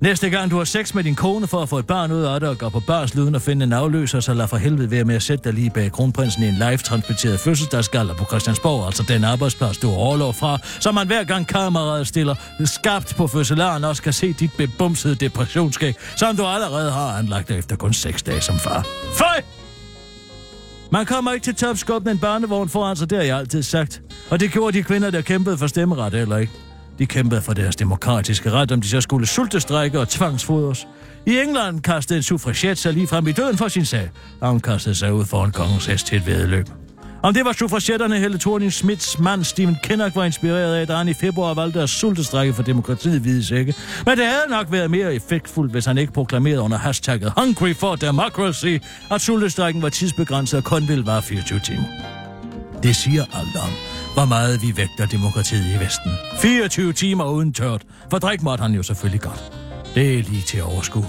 Næste gang du har sex med din kone for at få et barn ud af det og går på barsel uden at finde en afløser, så lad for helvede være med at sætte dig lige bag kronprinsen i en live-transporteret fødselsdagsgaller på Christiansborg, altså den arbejdsplads, du har overlov fra, så man hver gang kameraet stiller skabt på fødselaren også kan se dit bebumsede depressionsskæg, som du allerede har anlagt efter kun seks dage som far. Føj! Man kommer ikke til topskub med en barnevogn foran altså, sig, det har jeg altid sagt. Og det gjorde de kvinder, der kæmpede for stemmeret, eller ikke. De kæmpede for deres demokratiske ret, om de så skulle sultestrække og tvangsfodres. I England kastede en suffragette sig lige frem i døden for sin sag, og hun kastede sig ud foran kongens hest til et vedløb. Om det var suffragetterne Helle thorning Smiths mand Stephen Kinnock var inspireret af, da han i februar valgte at sultestrække for demokratiet vides ikke. Men det havde nok været mere effektfuldt, hvis han ikke proklamerede under hashtagget Hungry for Democracy, at sultestrækken var tidsbegrænset og kun ville vare 24 timer. Det siger alt om, hvor meget vi vægter demokratiet i Vesten. 24 timer uden tørt, for drik måtte han jo selvfølgelig godt. Det er lige til at overskue.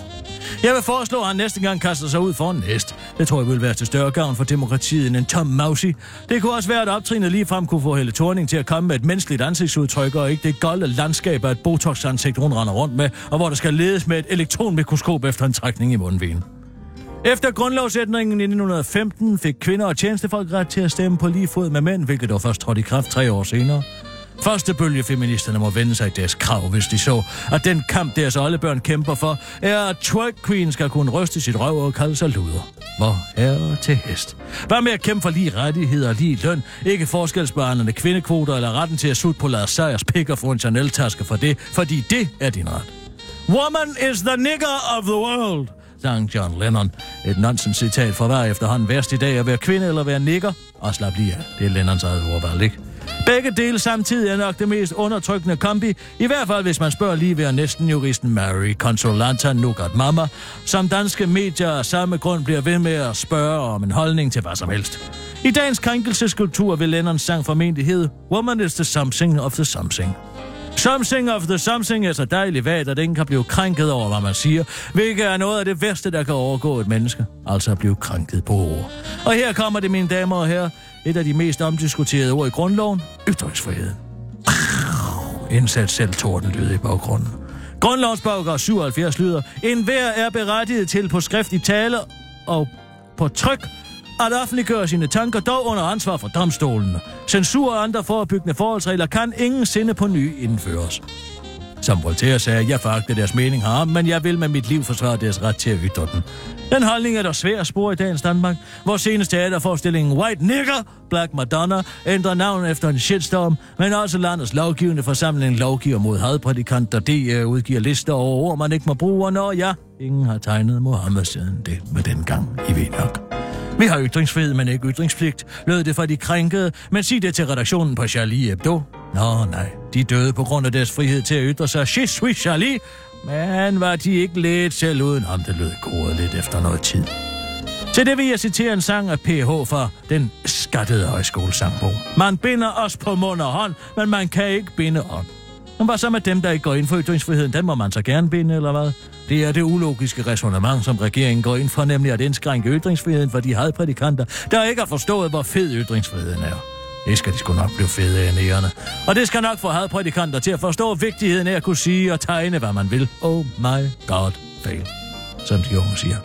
Jeg vil foreslå, at han næste gang kaster sig ud for en næst. Det tror jeg vil være til større gavn for demokratiet end en tom mausi. Det kunne også være, at optrinet lige frem kunne få Helle Thorning til at komme med et menneskeligt ansigtsudtryk, og ikke det golde landskab af et botox-ansigt, hun render rundt med, og hvor der skal ledes med et elektronmikroskop efter en trækning i mundvinen. Efter grundlovsætningen i 1915 fik kvinder og tjenestefolk ret til at stemme på lige fod med mænd, hvilket dog først trådte i kraft tre år senere. Første bølge feministerne må vende sig i deres krav, hvis de så, at den kamp, deres oldebørn kæmper for, er, at twerk queen skal kunne ryste sit røv og kalde sig luder. Hvor er til hest. Hvad med at kæmpe for lige rettigheder og lige løn, ikke forskelsbehandlende kvindekvoter eller retten til at sutte på Lars Sejers pik og få en Chanel-taske for det, fordi det er din ret. Woman is the nigger of the world sang John Lennon. Et nonsens-citat for hver efterhånden værst i dag at være kvinde eller være nigger. Og slap lige af, det er Lennons eget ordvalg, ikke? Begge dele samtidig er nok det mest undertrykkende kombi, i hvert fald hvis man spørger lige ved næsten juristen Mary Consolanta Nugat Mama, som danske medier af samme grund bliver ved med at spørge om en holdning til hvad som helst. I dagens krænkelseskultur vil Lennons sang formentlig hedde Woman is the something of the something. Something of the something er så dejligt vagt, at ingen kan blive krænket over, hvad man siger, hvilket er noget af det værste, der kan overgå et menneske, altså at blive krænket på ord. Og her kommer det, mine damer og herrer, et af de mest omdiskuterede ord i grundloven, ytringsfriheden. Indsat selv lyd i baggrunden. Grundlovens paragraf 77 lyder, en hver er berettiget til på skrift i tale og på tryk at offentliggøre sine tanker, dog under ansvar for domstolen. Censur og andre forebyggende forholdsregler kan ingen sinde på ny indføres. Som Voltaire sagde, jeg foragter deres mening har, men jeg vil med mit liv forsvare deres ret til at ytre den. Den holdning er der svær at spore i dagens Danmark, hvor seneste teaterforestillingen White Nigger, Black Madonna, ændrer navn efter en shitstorm, men også landets lovgivende forsamling lovgiver mod hadprædikanter. De uh, udgiver lister over ord, man ikke må bruge, og når ja, ingen har tegnet Mohammed siden det med den gang, I Venok. Vi har ytringsfrihed, men ikke ytringspligt, lød det fra de krænkede, men sig det til redaktionen på Charlie Hebdo. Nå nej, de døde på grund af deres frihed til at ytre sig. Je suis Charlie, men var de ikke lidt selv uden ham, det lød koret lidt efter noget tid. Til det vil jeg citere en sang af PH fra den skattede højskolesangbog. Man binder os på mund og hånd, men man kan ikke binde ånd. Men hvad så med dem, der ikke går ind for ytringsfriheden? Den må man så gerne binde, eller hvad? Det er det ulogiske resonemang, som regeringen går ind for, nemlig at indskrænke ytringsfriheden for de hadprædikanter, der ikke har forstået, hvor fed ytringsfriheden er. Det skal de sgu nok blive fede af nærende. Og det skal nok få hadprædikanter til at forstå vigtigheden af at kunne sige og tegne, hvad man vil. Oh my god, fail, som de unge siger.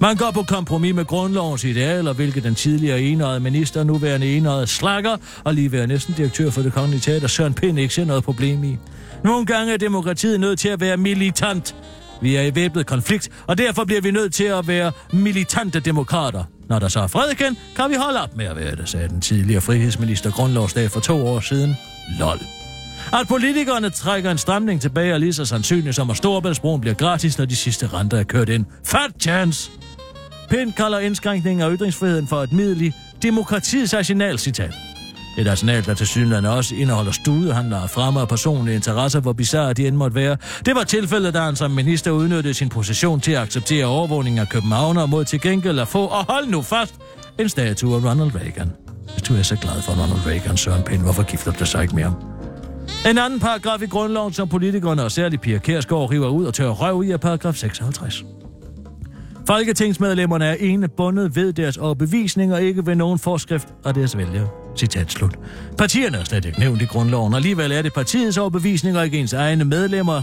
Man går på kompromis med grundlovens idealer, hvilket den tidligere enøjede minister, nuværende enøjede slakker og lige være næsten direktør for det kongelige teater, Søren Pind, ikke ser noget problem i. Nogle gange er demokratiet nødt til at være militant. Vi er i væbnet konflikt, og derfor bliver vi nødt til at være militante demokrater. Når der så er fred igen, kan vi holde op med at være det, sagde den tidligere frihedsminister grundlovsdag for to år siden. LOL. At politikerne trækker en stramning tilbage er lige så sandsynligt som at Storebæltsbroen bliver gratis, når de sidste renter er kørt ind. Fat chance! Pind kalder indskrænkningen af ytringsfriheden for et middel i demokratiets arsenalcitat. Et arsenal, der til synligheden også indeholder studehandler og fremme og personlige interesser, hvor bizarre de end måtte være. Det var tilfældet, da han som minister udnyttede sin position til at acceptere overvågning af København og mod til gengæld at få, og hold nu fast, en statue af Ronald Reagan. Hvis du er så glad for Ronald Reagan, Søren Pind, hvorfor gifter du dig så ikke mere? En anden paragraf i grundloven, som politikerne og særligt Pia Kærsgaard river ud og tør røv i, er paragraf 56. Folketingsmedlemmerne er ene bundet ved deres overbevisning og ikke ved nogen forskrift af deres vælgere. Citat slut. Partierne er slet ikke nævnt i grundloven, og alligevel er det partiets overbevisning og ikke ens egne medlemmer,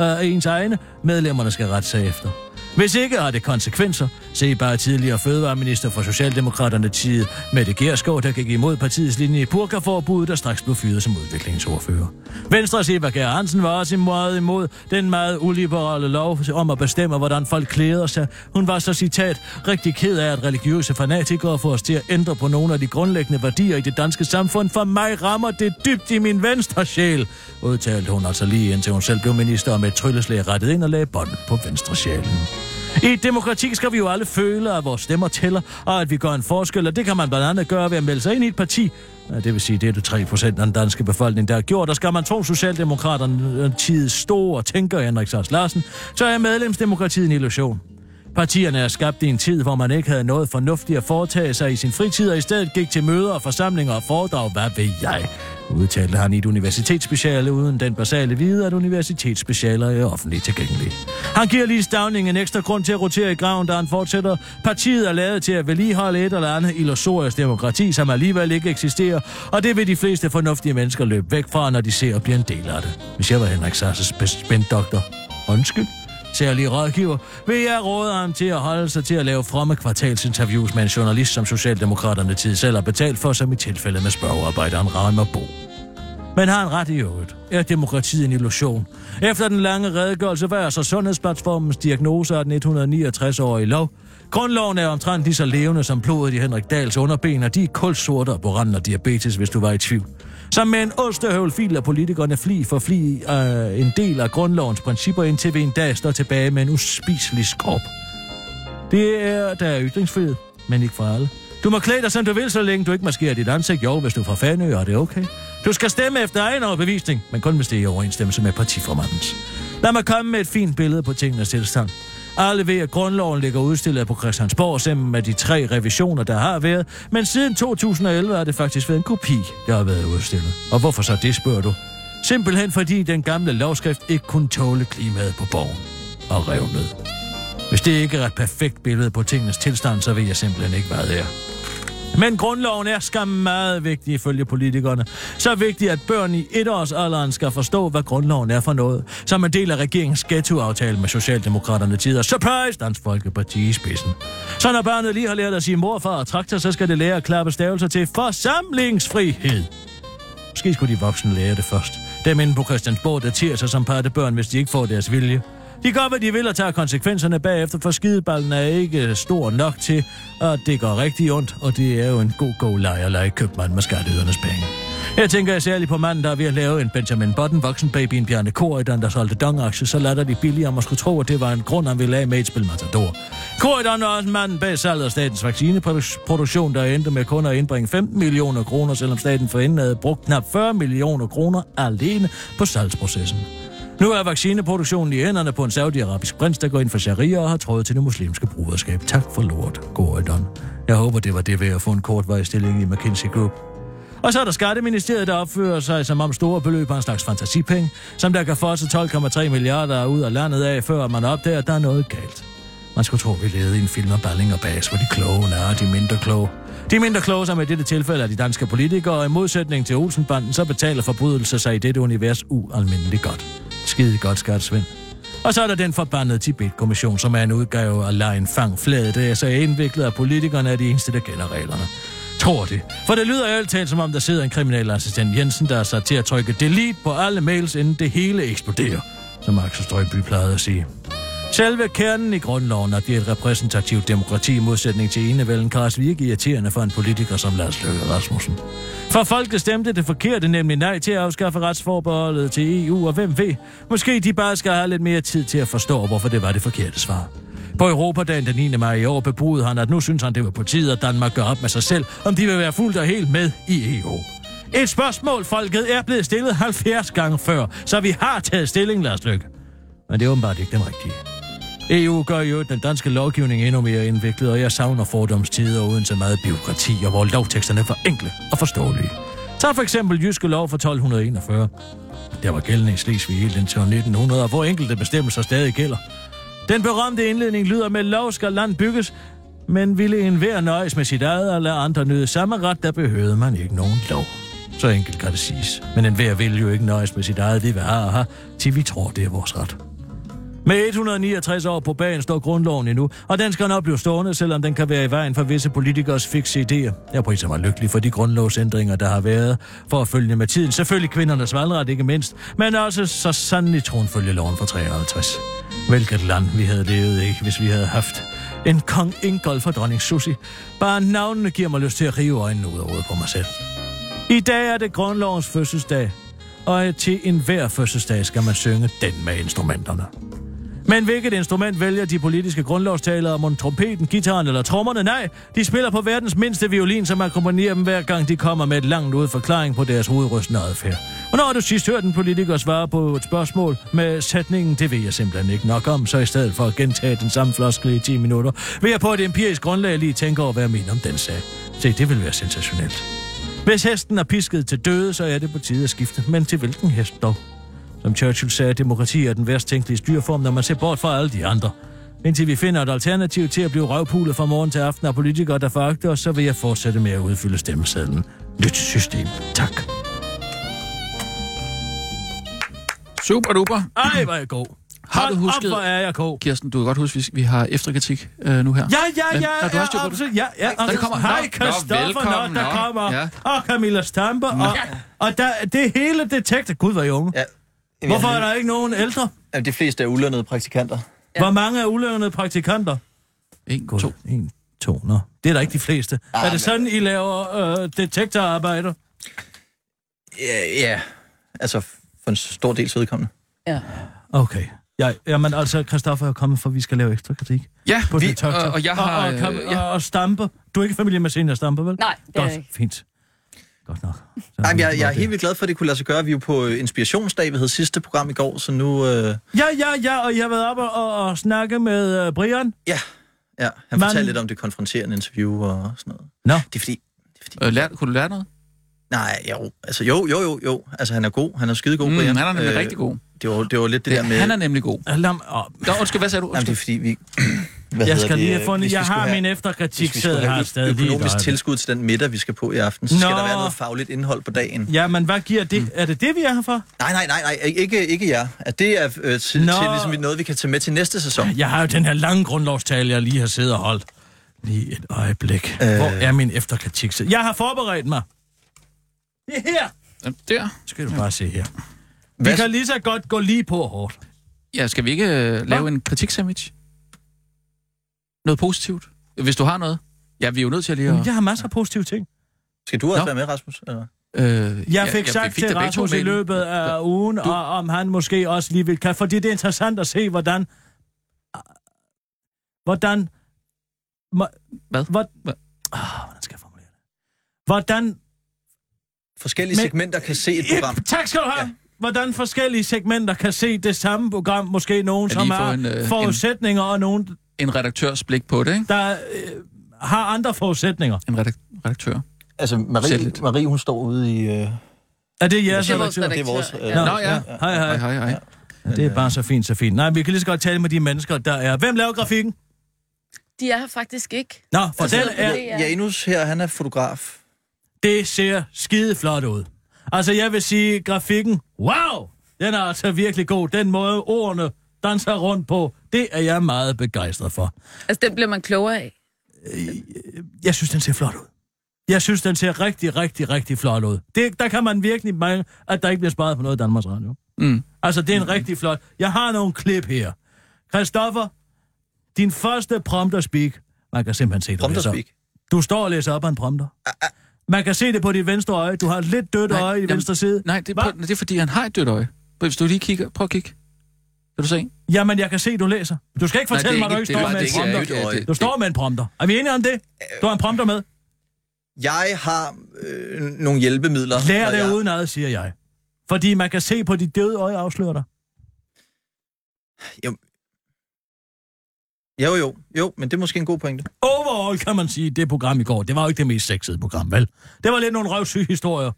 øh, ens egne medlemmerne skal rette sig efter. Hvis ikke har det konsekvenser, se bare tidligere fødevareminister for Socialdemokraterne tid Mette Gerskov, der gik imod partiets linje i purkaforbuddet, der straks blev fyret som udviklingsordfører. Venstres Eva Gær Hansen var også meget imod den meget uliberale lov om at bestemme, hvordan folk klæder sig. Hun var så citat rigtig ked af, at religiøse fanatikere får os til at ændre på nogle af de grundlæggende værdier i det danske samfund. For mig rammer det dybt i min venstre sjæl, udtalte hun altså lige indtil hun selv blev minister og med et trylleslag rettet ind og lagde bånd på venstre sjælen. I et demokrati skal vi jo alle føle, at vores stemmer tæller, og at vi gør en forskel, og det kan man blandt andet gøre ved at melde sig ind i et parti. Ja, det vil sige, det er det 3 procent af den danske befolkning, der har gjort, og skal man tro Socialdemokraterne øh, tid store tænker Henrik Sars Larsen, så er medlemsdemokratiet en illusion. Partierne er skabt i en tid, hvor man ikke havde noget fornuftigt at foretage sig i sin fritid, og i stedet gik til møder og forsamlinger og foredrag, hvad ved jeg, udtalte han i et universitetsspeciale uden den basale viden, at universitetsspecialer er offentligt tilgængelige. Han giver lige Stavning en ekstra grund til at rotere i graven, da han fortsætter. Partiet er lavet til at vedligeholde et eller andet illusorisk demokrati, som alligevel ikke eksisterer, og det vil de fleste fornuftige mennesker løbe væk fra, når de ser og bliver en del af det. Hvis jeg var Henrik Sasses spænddoktor. Undskyld særlige rådgiver, vil jeg råde ham til at holde sig til at lave fromme kvartalsinterviews med en journalist, som Socialdemokraterne tid selv har betalt for, som i tilfælde med spørgearbejderen Reimer Bo. Men har han ret i øvrigt? Er demokratiet en illusion? Efter den lange redegørelse var altså så Sundhedsplatformens diagnose af den 169-årige lov. Grundloven er omtrent lige så levende som blodet i Henrik Dals underben, og de er kulsorte på randen af diabetes, hvis du var i tvivl. Som med en ostehøvl filer politikerne fli for fli øh, en del af grundlovens principper, indtil vi en dag står tilbage med en uspiselig skrop. Det er, der er ytringsfrihed, men ikke for alle. Du må klæde dig, som du vil, så længe du ikke maskerer dit ansigt. Jo, hvis du er fra Fanø, er det okay. Du skal stemme efter egen overbevisning, men kun hvis det er i overensstemmelse med partiformandens. Lad mig komme med et fint billede på tingenes tilstand. Alle ved, at grundloven ligger udstillet på Christiansborg sammen med de tre revisioner, der har været, men siden 2011 har det faktisk været en kopi, der har været udstillet. Og hvorfor så det, spørger du? Simpelthen fordi den gamle lovskrift ikke kunne tåle klimaet på borgen og revnede. Hvis det ikke er et perfekt billede på tingens tilstand, så vil jeg simpelthen ikke være der. Men grundloven er skam meget vigtig ifølge politikerne. Så vigtig, at børn i etårsalderen skal forstå, hvad grundloven er for noget. Som en del af regeringens ghettoaftale med Socialdemokraterne tider. Surprise! Dansk Folkeparti i spidsen. Så når barnet lige har lært at sige morfar og traktor, så skal det lære at klappe stavelser til forsamlingsfrihed. Måske skulle de voksne lære det først. Dem inde på Christiansborg daterer sig som børn, hvis de ikke får deres vilje. De gør, hvad de vil og tager konsekvenserne bagefter, for skideballen er ikke stor nok til, at det går rigtig ondt, og det er jo en god god leg at lege købmand med skatteydernes penge. Jeg tænker særligt på manden, der er ved at lave en Benjamin Button voksen baby en Bjarne Korydon, der solgte dongaktier, så lader de billigere, om at skulle tro, at det var en grund, han ville af med et spil Matador. Korydon var også manden bag salget af statens vaccineproduktion, der endte med kun at indbringe 15 millioner kroner, selvom staten forinden havde brugt knap 40 millioner kroner alene på salgsprocessen. Nu er vaccineproduktionen i hænderne på en saudiarabisk prins, der går ind for sharia og har trådet til det muslimske bruderskab. Tak for lort, Gordon. Jeg håber, det var det ved at få en kort stilling i McKinsey Group. Og så er der Skatteministeriet, der opfører sig som om store beløb er en slags fantasipenge, som der kan få 12,3 milliarder ud af landet af, før man opdager, at der er noget galt. Man skulle tro, vi levede i en film om Balling og Bas, hvor de kloge nær de mindre kloge. De mindre kloge, som i dette tilfælde er de danske politikere, og i modsætning til Olsenbanden, så betaler forbrydelser sig i dette univers ualmindeligt godt. Skide godt, skat Svend. Og så er der den forbandede Tibet-kommission, som er en udgave af lejen fang flade. Det er så indviklet, at politikerne er de eneste, der kender reglerne. Tror det. For det lyder alt talt, som om der sidder en kriminalassistent Jensen, der er sat til at trykke delete på alle mails, inden det hele eksploderer, som Axel Strøby plejede at sige. Selve kernen i grundloven, at det er et repræsentativt demokrati i modsætning til enevælden, kan også virke irriterende for en politiker som Lars Løkke Rasmussen. For folket stemte det forkerte, nemlig nej til at afskaffe retsforbeholdet til EU, og hvem ved, måske de bare skal have lidt mere tid til at forstå, hvorfor det var det forkerte svar. På Europadagen den 9. maj i år bebudede han, at nu synes han, det var på tide, at Danmark gør op med sig selv, om de vil være fuldt og helt med i EU. Et spørgsmål, folket er blevet stillet 70 gange før, så vi har taget stilling, Lars Løkke. Men det er åbenbart ikke den rigtige. EU gør jo den danske lovgivning endnu mere indviklet, og jeg savner fordomstider uden så meget byråkrati, og hvor lovteksterne er for enkle og forståelige. Tag for eksempel Jyske Lov fra 1241. Der var gældende i Slesvig helt indtil år 1900, hvor enkelte bestemmelser stadig gælder. Den berømte indledning lyder med lov skal land bygges, men ville enhver nøjes med sit eget og lade andre nyde samme ret, der behøvede man ikke nogen lov. Så enkelt kan det siges. Men enhver vil jo ikke nøjes med sit eget, det vi har, til vi tror, det er vores ret. Med 169 år på bagen står grundloven endnu, og den skal nok blive stående, selvom den kan være i vejen for visse politikers fikse idéer. Jeg priser mig lykkelig for de grundlovsændringer, der har været for at følge med tiden. Selvfølgelig kvindernes valgret, ikke mindst, men også så sandelig tronfølgeloven fra for 53. Hvilket land vi havde levet i, hvis vi havde haft en kong Ingolf og dronning Susi. Bare navnene giver mig lyst til at rive øjnene ud af hovedet på mig selv. I dag er det grundlovens fødselsdag, og til enhver fødselsdag skal man synge den med instrumenterne. Men hvilket instrument vælger de politiske grundlovstalere om trompeten, gitaren eller trommerne? Nej, de spiller på verdens mindste violin, som akkompagnerer dem hver gang de kommer med et langt ud forklaring på deres hovedrystende adfærd. Og når du sidst hørt en politiker svare på et spørgsmål med sætningen, det ved jeg simpelthen ikke nok om, så i stedet for at gentage den samme floskel i 10 minutter, vil jeg på et empirisk grundlag lige tænke over, hvad jeg mener om den sag. Se, det vil være sensationelt. Hvis hesten er pisket til døde, så er det på tide at skifte. Men til hvilken hest dog? Som Churchill sagde, demokrati er den værst tænkelige styreform, når man ser bort fra alle de andre. Indtil vi finder et alternativ til at blive røvpulet fra morgen til aften af politikere, der foragter os, så vil jeg fortsætte med at udfylde stemmesedlen. Nyt system. Tak. Super duper. Ej, hvor er jeg god. Har du husket- Op, hvor er jeg god. Kirsten, du kan godt huske, at vi har efterkritik øh, nu her. Ja, ja, Men- ja, Nå, du har ja, det. absolut, ja, ja. Nå, det kommer. Hej, Nå, Christoffer, nå, der nå. kommer. Ja. Og Camilla Stampe, og, og der, det hele detektor. Gud, hvor er I unge. Ja. Hvorfor er der ikke nogen ældre? Jamen, De fleste er ulønnede praktikanter. Hvor mange er ulønnede praktikanter? En, Gud, to. En, to, nå. Det er der ikke de fleste. Ah, er det men- sådan, I laver øh, detektorarbejder? Ja, ja, altså for en stor del vedkommende. Okay. Ja, jamen altså, Christoffer er kommet for, at vi skal lave ekstra kritik Ja, på vi, detektor. og, og jeg har... Og, og, øh, og, ja. og, og Stampe. Du er ikke familie med Senior Stampe, vel? Nej, det er Godt, jeg ikke. fint. Godt nok. Så Nej, men jeg, jeg er helt vildt glad for, at det kunne lade sig gøre. Vi er jo på øh, Inspirationsdag, vi havde sidste program i går, så nu... Øh, Ja, ja, ja, og jeg har været oppe og, og snakke med uh, Brian. ja, ja, han Man- fortalte lidt om det konfronterende interview og sådan noget. Nå. Det er fordi... Det er fordi Øh, lær, kunne du lære noget? nej, jo, altså jo, jo, jo, jo. Altså han er god, han er skide god, Mm, Brian. han er nemlig rigtig god. Det var, det var lidt det, Det, der med... han er nemlig god. Lad, mig- Nå, undskyld, hvad sagde du? Jamen, det er Undskyld. fordi, vi... Hvad jeg skal det, lige have fundet... vi Jeg har have- min Hvis efterkritik, vi skulle her have stadig økonomisk tilskud til den middag, vi skal på i aften, så skal Nå. der være noget fagligt indhold på dagen. Ja, men hvad giver det? Er det det, vi er her for? Nej, nej, nej, nej, ikke, ikke jer. At det er øh, til, Nå. til ligesom noget, vi kan tage med til næste sæson. Jeg har jo den her lange grundlovstale, jeg lige har siddet og holdt. Lige et øjeblik. Øh... Hvor er min efterkritik? Jeg har forberedt mig. Det er her. Jamen, Der. Skal du bare se her. Vi Hvad- kan lige så godt gå lige på hårdt. Ja, skal vi ikke øh, lave en kritiksandwich? Noget positivt? Hvis du har noget. Ja, vi er jo nødt til at lige at... Jeg har masser af positive ting. Skal du også Nå. være med, Rasmus? Eller? Øh, Jeg fik ja, sagt vi fik til Rasmus i løbet af ugen, Du- og om han måske også lige vil kan, fordi det er interessant at se, hvordan... Hvordan... Hvad? Hvor, Hvad? Ah, hvordan skal jeg formulere det? Hvordan... Forskellige Men- segmenter kan se et program. Tak skal du have. Ja. Hvordan forskellige segmenter kan se det samme program, måske nogen, som har en, øh, forudsætninger, og nogen, En redaktørs blik på det, ikke? der øh, har andre forudsætninger. En redak- redaktør. Altså, Marie, Sætligt. Marie, hun står ude i... Øh, Er det jeres Det er vores redaktør? det er vores... Øh, Ja. Nå, ja. Hej, hej. Hej, hej, hej. Ja, det er bare så fint, så fint. Nej, vi kan lige så godt tale med de mennesker, der er. Hvem laver grafikken? De er her faktisk ikke. Nå, for Altså, den det er... er- Janus her, han er fotograf. Det ser skide flot ud. Altså, jeg vil sige, grafikken, wow! Den er altså virkelig god. Den måde, ordene danser rundt på, det er jeg meget begejstret for. Altså, den bliver man klogere af. Jeg synes, den ser flot ud. Jeg synes, den ser rigtig, rigtig, rigtig flot ud. Det, der kan man virkelig mange, at der ikke bliver sparet på noget i Danmarks Radio. Mm. Altså, det er en rigtig flot... Jeg har nogle klip her. Christoffer, din første prompter speak. Man kan simpelthen se, du Prompter speak. Du står og læser op af en prompter. Man kan se det på dit venstre øje. Du har et lidt dødt Nej, øje i jamen, venstre side. Nej, det er, Hva? på, det er fordi, han har et dødt øje. Hvis du lige kigger, prøv at kigge. Kan du se? Jamen, jeg kan se, du læser. Du skal ikke Nej, fortælle er mig, at du ikke- ikke står med en er ikke- prompter. det ikke- det- Du står med en prompter. Er vi enige om det? Du har en prompter med. Jeg har øh, nogle hjælpemidler. Lær det jeg- udenad, siger jeg. Fordi man kan se på dit døde øje afslører dig. Jo, jo, jo, men det er måske en god pointe. Overall kan man sige, det program i går, det var jo ikke det mest sexede program, vel? Det var lidt nogle røvsyge historier.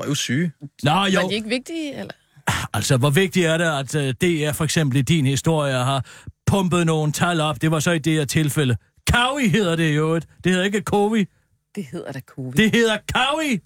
Røvsyge. Nå, jo. Var de ikke vigtige, eller? Altså, hvor vigtigt er det, at uh, DR for eksempel i din historie har pumpet nogle tal op? Det var så i det her tilfælde. Kavi hedder det jo. Det hedder ikke Kovi. Det hedder da covid. Det hedder Kavi.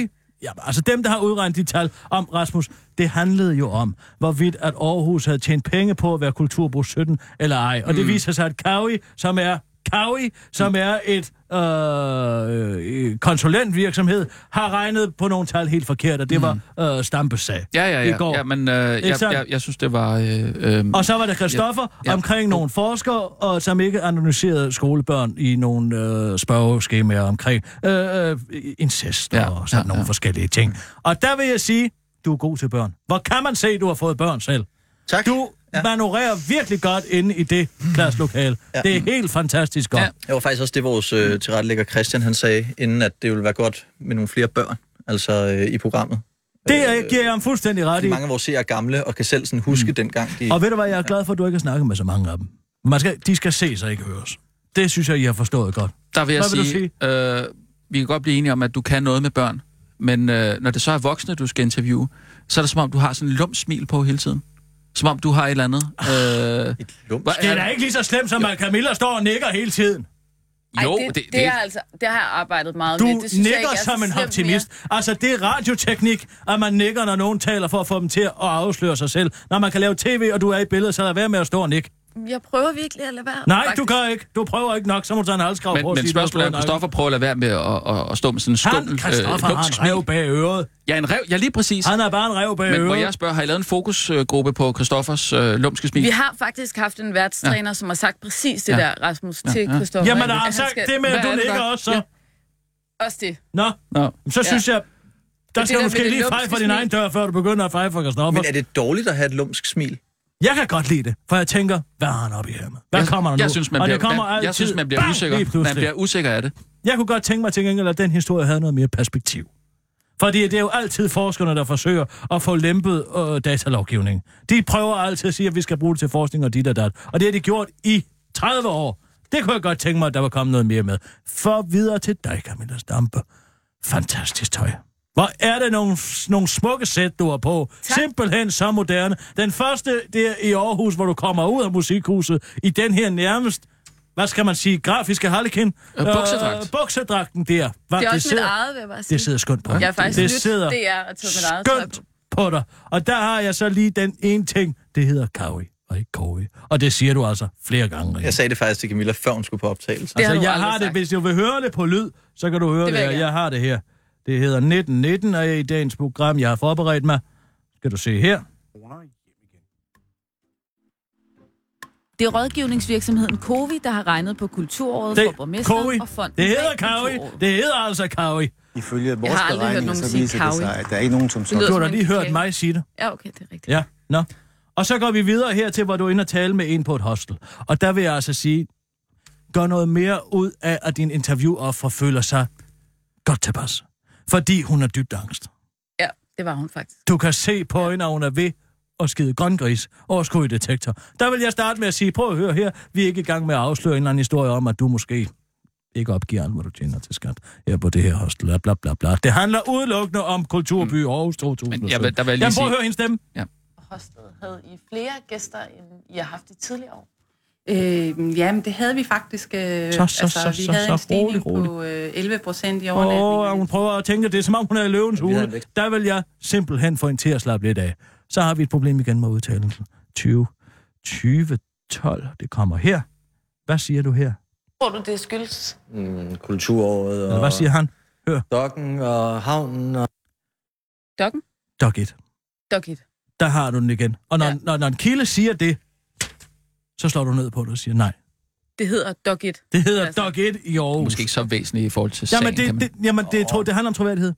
det- Ja, altså dem, der har udregnet de tal om Rasmus, det handlede jo om, hvorvidt at Aarhus havde tjent penge på at være kulturbrug 17 eller ej. Og det viser sig, at Kavi, som er Kavi, som er et øh, konsulentvirksomhed, har regnet på nogle tal helt forkert, og det var øh, Stampes sag Ja, ja, i ja. går. ja men øh, jeg, jeg, jeg synes, det var... Øh, øh, Og så var der Christoffer Ja, ja. omkring nogle forskere, og som ikke analyserede skolebørn i nogle øh, spørgeskemaer omkring øh, øh, incest Ja, og sådan ja, nogle ja. forskellige ting. Og der vil jeg sige, du er god til børn. Hvor kan man se, at du har fået børn selv? Tak. Du ja. manøvrerer virkelig godt inde i det klasselokale. Ja. Det er helt fantastisk godt. Ja. Det var faktisk også det, vores øh, tilrettelægger Christian han sagde, inden at det ville være godt med nogle flere børn, altså øh, i programmet. Det er, giver jeg ham fuldstændig ret i. mange af vores seere er gamle og kan selv sådan huske mm. dengang, de... Og ved du hvad, jeg er glad for, at du ikke har snakket med så mange af dem. Man skal, de skal se sig, ikke høres. Det synes jeg, I har forstået godt. Der vil jeg Hvad vil du sige, øh, vi kan godt blive enige om, at du kan noget med børn, men øh, når det så er voksne, du skal interviewe, så er det som om, du har sådan en lum smil på hele tiden. Som om, du har et eller andet. Øh, Et Det er da ikke lige så slemt, som at Camilla står og nikker hele tiden. Ej, Jo, det, det, det, er altså, det har jeg arbejdet meget Du med. Det jeg nikker er som en optimist. Altså, det er radioteknik, at man nikker, når nogen taler for at få dem til at afsløre sig selv. Når man kan lave tv, og du er i billedet, så lad være med at stå og nikke. Jeg prøver virkelig at lade være. Nej, faktisk. du gør ikke. Du prøver ikke nok, så må du tage en halskrav men, på men spørgsmålet er, Christoffer prøver at lade være med at, at, at stå med sådan en Han, skummel, Christoffer, øh, har en rev bag øret. Ja, en rev. Ja, lige præcis. Han er bare en rev bag Men må øret. jeg spørge, har I lavet en fokusgruppe på Christoffers øh, lumske smil? Vi har faktisk haft en værtstræner, ja. som har sagt præcis det Ja. der, Rasmus, til ja. Christoffer. Jamen, der har han sagt skal- det med, at du er der- også, så. Ja. Også det. Nå, Nå. så Ja. synes jeg, der skal du måske lige feje for din egen dør, før du begynder at feje for Christoffer. Men er det dårligt at have et lumsk smil? Jeg kan godt lide det, for jeg tænker, hvad har han op i hjemmet? Hvad jeg, kommer der nu? jeg synes, man og bliver, det kommer man, altid, jeg synes, man bliver bang, usikker. Man bliver usikker af det. Jeg kunne godt tænke mig til gengæld, at den historie havde noget mere perspektiv. Fordi det er jo altid forskerne, der forsøger at få lempet øh, datalovgivning. De prøver altid at sige, at vi skal bruge det til forskning og dit og dat. Og det har de gjort i 30 år. Det kunne jeg godt tænke mig, at der var kommet noget mere med. For videre til dig, Camilla Stampe. Fantastisk tøj. Hvor er det nogle, nogle smukke sæt, du har på. Tak. Simpelthen så moderne. Den første, det er i Aarhus, hvor du kommer ud af musikhuset, i den her nærmest, hvad skal man sige, grafiske harlekin. Øh, buksedragt. Øh, buksedragten der. Hvad, Det er også mit sidder, eget, vil jeg bare sige. det sidder skønt på. Jeg har faktisk det lyttet, sidder det er at tage mit eget skønt på dig. Og der har jeg så lige den ene ting, det hedder kawi og ikke kowi. Og det siger du altså flere gange. Rikke. Jeg sagde det faktisk til Camilla, før hun skulle på optagelse. Det Altså, jeg har det, sagt. hvis du vil høre det på lyd, så kan du høre Det det, det jeg, jeg har det her. Det hedder 1919, og i dagens program, jeg har forberedt mig. Skal du se her. Det er rådgivningsvirksomheden Covi, der har regnet på kulturåret Det, for borgmesteren Kowi. og fonden Det hedder. Kulturåret. Det hedder altså kawi. Ifølge vores Jeg har aldrig hørt beregninger, nogen så sige viser det kawi. sig, at der er ikke nogen, som Det Du har da lige hørt mig sige det. Ja, okay, det er rigtigt. Ja, nå. Og så går vi videre her til, hvor du er inde og tale med en på et hostel. Og der vil jeg altså sige, gør noget mere ud af, at din interviewoffer føler sig godt tilpas. Fordi hun er dybt angst. Ja, det var hun faktisk. Du kan se på hende, at hun er ved at skide grøngris over i detektor. Der vil jeg starte med at sige, prøv at høre her, vi er ikke i gang med at afsløre en eller anden historie om, at du måske ikke opgiver alt, hvad du tjener til skat her på det her hostel, bla bla bla. bla. Det handler udelukkende om Kulturby Aarhus 2017. Men jeg vil- der vil jeg lige Jamen, prøv at høre hendes stemme. Hostet havde I flere gæster, end I har haft i tidligere år? Øh, ja, men det havde vi faktisk. Øh, Så, så, altså, så, vi så, havde så, en stigning rolig, rolig. på øh, 11 procent i Åh, overnatning. oh, hun prøver at tænke, det er som om hun er i løvens hule. Der vil jeg simpelthen få en til at slappe lidt af. Så har vi et problem igen med udtalelsen. 20, 2012, det kommer her. Hvad siger du her? Tror du, det skyldes? Mm, kulturåret Eller og hvad siger han? dokken og havnen og... Dokken? Dog it. Dog it. Der har du den igen. Og når. Ja. når, når en kilde siger det, så slår du ned på det og siger nej. Det hedder Dog it. Det hedder Altså. Dog it i Aarhus. Måske ikke så væsentligt i forhold til sagen, Jamen, det, man... det, jamen det, tro, det handler om troværdighed.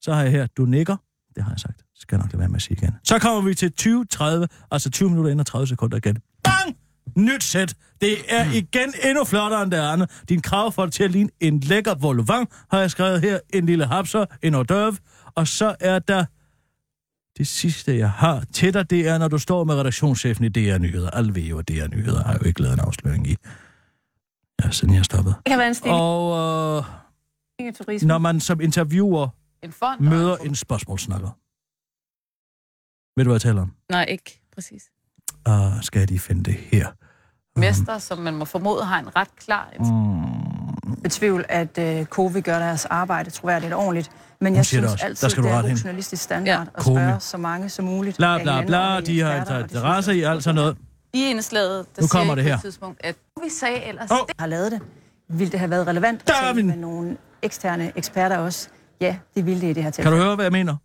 Så har jeg her, du nikker. Det har jeg sagt. Det skal jeg nok lade være med at sige igen. Så kommer vi til 2030, altså 20 minutter ind og 30 sekunder igen. Bang! Nyt sæt. Det er igen endnu flottere end det andet. Din krav får det til at ligne en lækker volvang, har jeg skrevet her. En lille hapser, en hors d'oeuvre. Og så er der det sidste, jeg har til dig, det er, når du står med redaktionschefen i DR Nyheder. Alle ved jo, at DR Nyheder har jo ikke lavet en afsløring i. Ja, siden jeg stoppede. Det kan være en stigning Og øh, når man som interviewer en fond. møder en spørgsmålsnakker. Ved du, hvad jeg taler om? Nej, ikke præcis. Uh, skal jeg lige finde det her? Mester, som man må formode har en ret klar... Mm. Betvivl, at uh, COVID gør deres arbejde troværdigt og ordentligt. Men jeg synes også. altid, Der skal du det er god journalistisk standard at Komi. spørge så mange som muligt. Bla, af bla, bla, de har det interesse i alt sådan noget. I indslaget, der Nu kommer det på her. et tidspunkt, at vi sagde ellers... Oh. har lavet det. Ville det have været relevant at tale med nogle eksterne eksperter også? Ja, det ville det i det her Kan tilfælde. du høre, hvad jeg mener?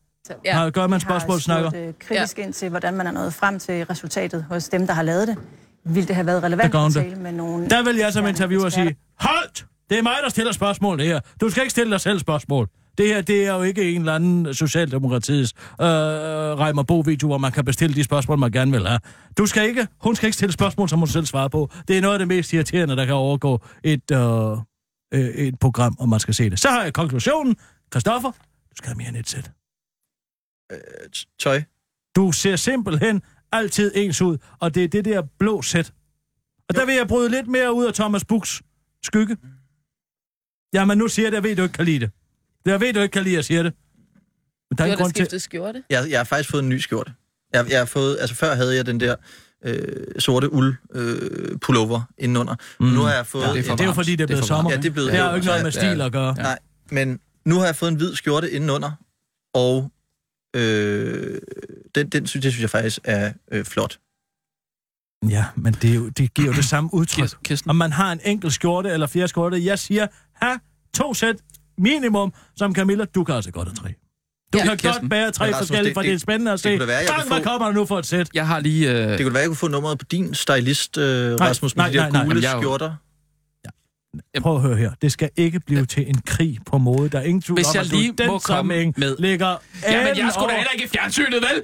Ja. Har gør man spørgsmålsnakker? Jeg har spurgt, øh, kritisk ind til, hvordan man er nået frem til resultatet hos dem, der har lavet det. Ville det have været relevant at tale med nogle Der vil jeg som interviewer sige, holdt! Det er mig, der stiller spørgsmål her. Du skal ikke stille dig selv spørgsmål. Det her, det er jo ikke en eller anden Socialdemokratiets øh, Reimer Bo-video, hvor man kan bestille de spørgsmål, man gerne vil have. Du skal ikke, hun skal ikke stille spørgsmål, som hun selv svarer på. Det er noget af det mest irriterende, der kan overgå et, øh, øh, et program, om man skal se det. Så har jeg konklusionen. Christoffer, du skal have mere end et sæt. Tøj. Du ser simpelthen altid ens ud, og det er det der blå sæt. Og der vil jeg bryde lidt mere ud af Thomas Buchs skygge. Jamen, nu siger jeg det, jeg ved, du ikke kan lide det. Jeg ved, du ikke kan lide, at jeg siger det. Men der er Du har grund til... skiftet skjorte. Jeg, jeg har faktisk fået en ny skjorte. Jeg, jeg har fået, altså før havde jeg den der øh, sorte uld øh, pullover indenunder. Mm. Nu har jeg fået... Ja, det er for en- Det er jo fordi, det er blevet for varmt. sommer. Ja, det er blevet Det har jo ikke noget med stil at gøre. Nej, men nu har jeg fået en hvid skjorte indenunder, og øh, den, den synes, det synes jeg faktisk er øh, flot. Ja, men det, er jo, det giver jo det samme udtryk. Om man har en enkelt skjorte eller flere skjorte. Jeg siger, ha, to sæt minimum, som Camilla, du kan altså godt have tre. Du Ja, kan Kirsten. godt bære tre Men Rasmus, forskellige, det- for det er det- spændende at det se. kunne da være, jeg Bang, hvad få- kommer der nu for et sæt? Jeg har lige... Øh... Det kunne være, jeg kunne få nummeret på din stylist, øh, Nej, Rasmus, med nej, de der nej, gule er skjorter. Prøv at høre her. Det skal ikke blive til en krig på måde. Der er ingen tvivl Hvis om, at du den må komme med- ligger Jamen, aben jeg skulle da heller ikke i fjernsynet, vel?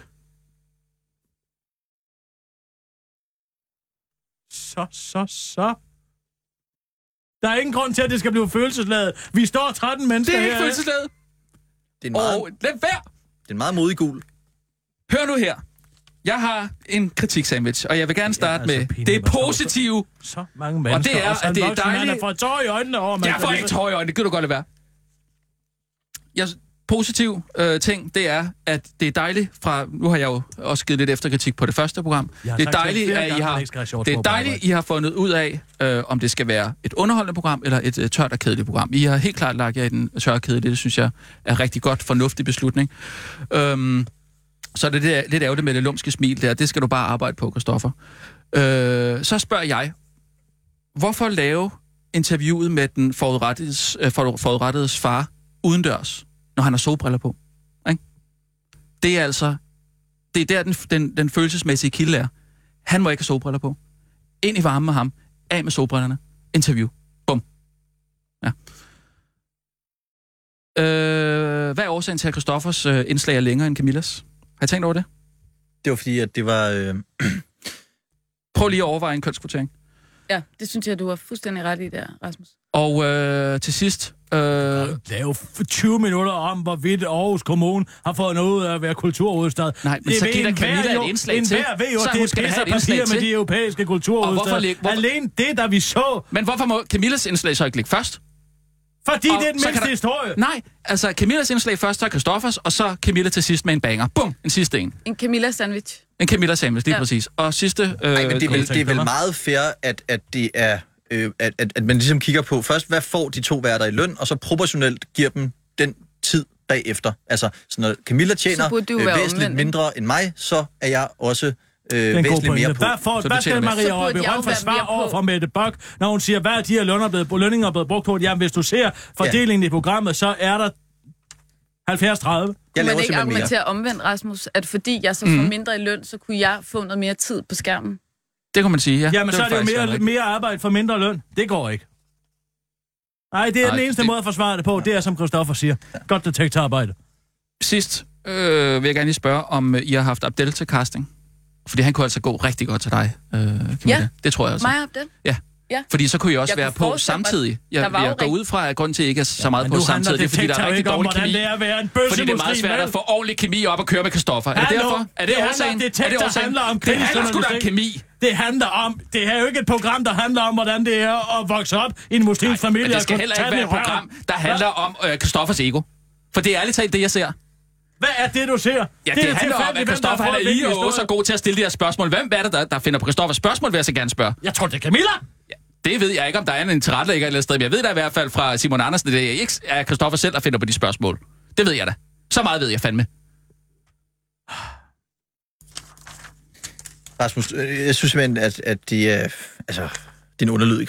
Så, så, så. Der er ingen grund til, at det skal blive følelsesladet. Vi står 13 mennesker Det er ikke her. følelsesladet. Det er en meget, Og lad være. det er en meget modig gul. Hør nu her. Jeg har en kritiksandwich, og jeg vil gerne starte altså, med Pina, det hvad står positive. Så mange Og mennesker. det er, at det er dejligt. der får tår i øjnene over, man Jeg får ikke tår i øjnene, det kan du godt lade være. Jeg, positiv øh, ting, det er, at det er dejligt fra... Nu har jeg jo også givet lidt efterkritik på det første program. Det er dejligt, at I har, det er dejligt. I har fundet ud af, øh, om det skal være et underholdende program eller et øh, tørt og kedeligt program. I har helt klart lagt jer i den tør og kedelige. Det synes jeg er rigtig godt, fornuftig beslutning. Øhm, så er det der, lidt ærgerligt med det lumske smil der. Det skal du bare arbejde på, Christoffer. Øh, så spørger jeg, hvorfor lave interviewet med den forudrettedes, øh, for- forudrettedes far udendørs, når han har solbriller på? Ikke? Det er altså... Det er der, den, den, den følelsesmæssige kilde er. Han må ikke have solbriller på. Ind i varmen med ham. Af med solbrillerne. Interview. Bum. Ja. Øh, hvad er årsagen til, at Christoffers øh, indslag er længere end Camillas? Har I tænkt over det? Det var fordi, at det var... Øh, Prøv lige at overveje en kønskvotering. Ja, det synes jeg, du har fuldstændig ret i der, Rasmus. Og øh, til sidst... Øh, lave 20 minutter om, hvorvidt Aarhus Kommune har fået noget af at være kulturhovedstad. Nej, men så giv da Camilla et indslag til. Enhver ved jo, Så det er skal da pisse have et papir indslag med til. de europæiske Og hvorfor hvorfor- Alene det, der vi så, Men hvorfor må Camillas indslag så ikke ligge først? fordi Og det er den så mindste der- historie. Nej, altså Camillas indslag først, så Christoffers, og så Camilla til sidst med en banger. Bum, en sidste en. En Camilla sandwich. En Camilla sandwich, lige Ja. præcis. Og sidste... Øh, Ej, men det er vel, det er vel meget fair, at, at det er... Øh, at, at, at man ligesom kigger på først, hvad får de to værter i løn, og så proportionelt giver dem den tid bagefter. Altså, så når Camilla tjener øh, være væsentligt omvendt, mindre end mig, så er jeg også øh, væsentligt mere på. Hvad, for, Så hvad skal Maria jo Røn forsvare over for Mette Bok, når hun siger, hvad er de her lønner blevet, lønninger er blevet brugt på? Jamen, hvis du ser fordelingen i programmet, så er der 70-30. Jeg Kunne man ikke argumentere omvendt, Rasmus, at fordi jeg så får Mhm. mindre i løn, så kunne jeg få noget mere tid på skærmen? Det kan man sige, ja. Jamen, så er det jo mere, mere arbejde for mindre løn. Det går ikke. Nej, det er Nej, den eneste det- måde at forsvare det på. Det er, som Christoffer siger. Godt detektorarbejde. Sidst øh, vil jeg gerne lige spørge, om øh, I har haft Abdel til casting? Fordi han kunne altså gå rigtig godt til dig, øh, Camilla. Ja. Det tror jeg altså. Mig og Abdel? Ja. Ja. Fordi så kunne I også Jeg være på samtidig. der Jeg, var jo jeg går ud fra, at grunden til, at I ikke er så meget Men på samtidig, det er, fordi der er rigtig dårlig kemi. det er at være en Fordi det er meget svært vel? at få ordentlig kemi op og køre med Christoffer. Er det derfor? Er det, Det årsagen? er det årsagen? handler om det handler sgu da om kemi. Det handler om... Det er jo ikke et program, der handler om, hvordan det er at vokse op i en muslimsk familie. Men det og skal heller ikke være et program, der handler om øh, Christoffers ego. For det er ærligt talt det, jeg ser. Hvad er det, du ser? Ja, det, det handler om, at Christoffer han er i og så god til at stille de her spørgsmål. Hvem er det, der, der finder på Christoffers spørgsmål, vil jeg så gerne spørge? Jeg tror, det er Camilla. Det ved jeg ikke, om der er en tilrettelægger eller sted, men jeg ved da i hvert fald fra Simon Andersen, det er ikke er Christoffer selv, der finder på de spørgsmål. Det ved jeg da. Så meget ved jeg fandme. Rasmus, øh, jeg synes simpelthen, at, at de er... Altså, det er en underlyd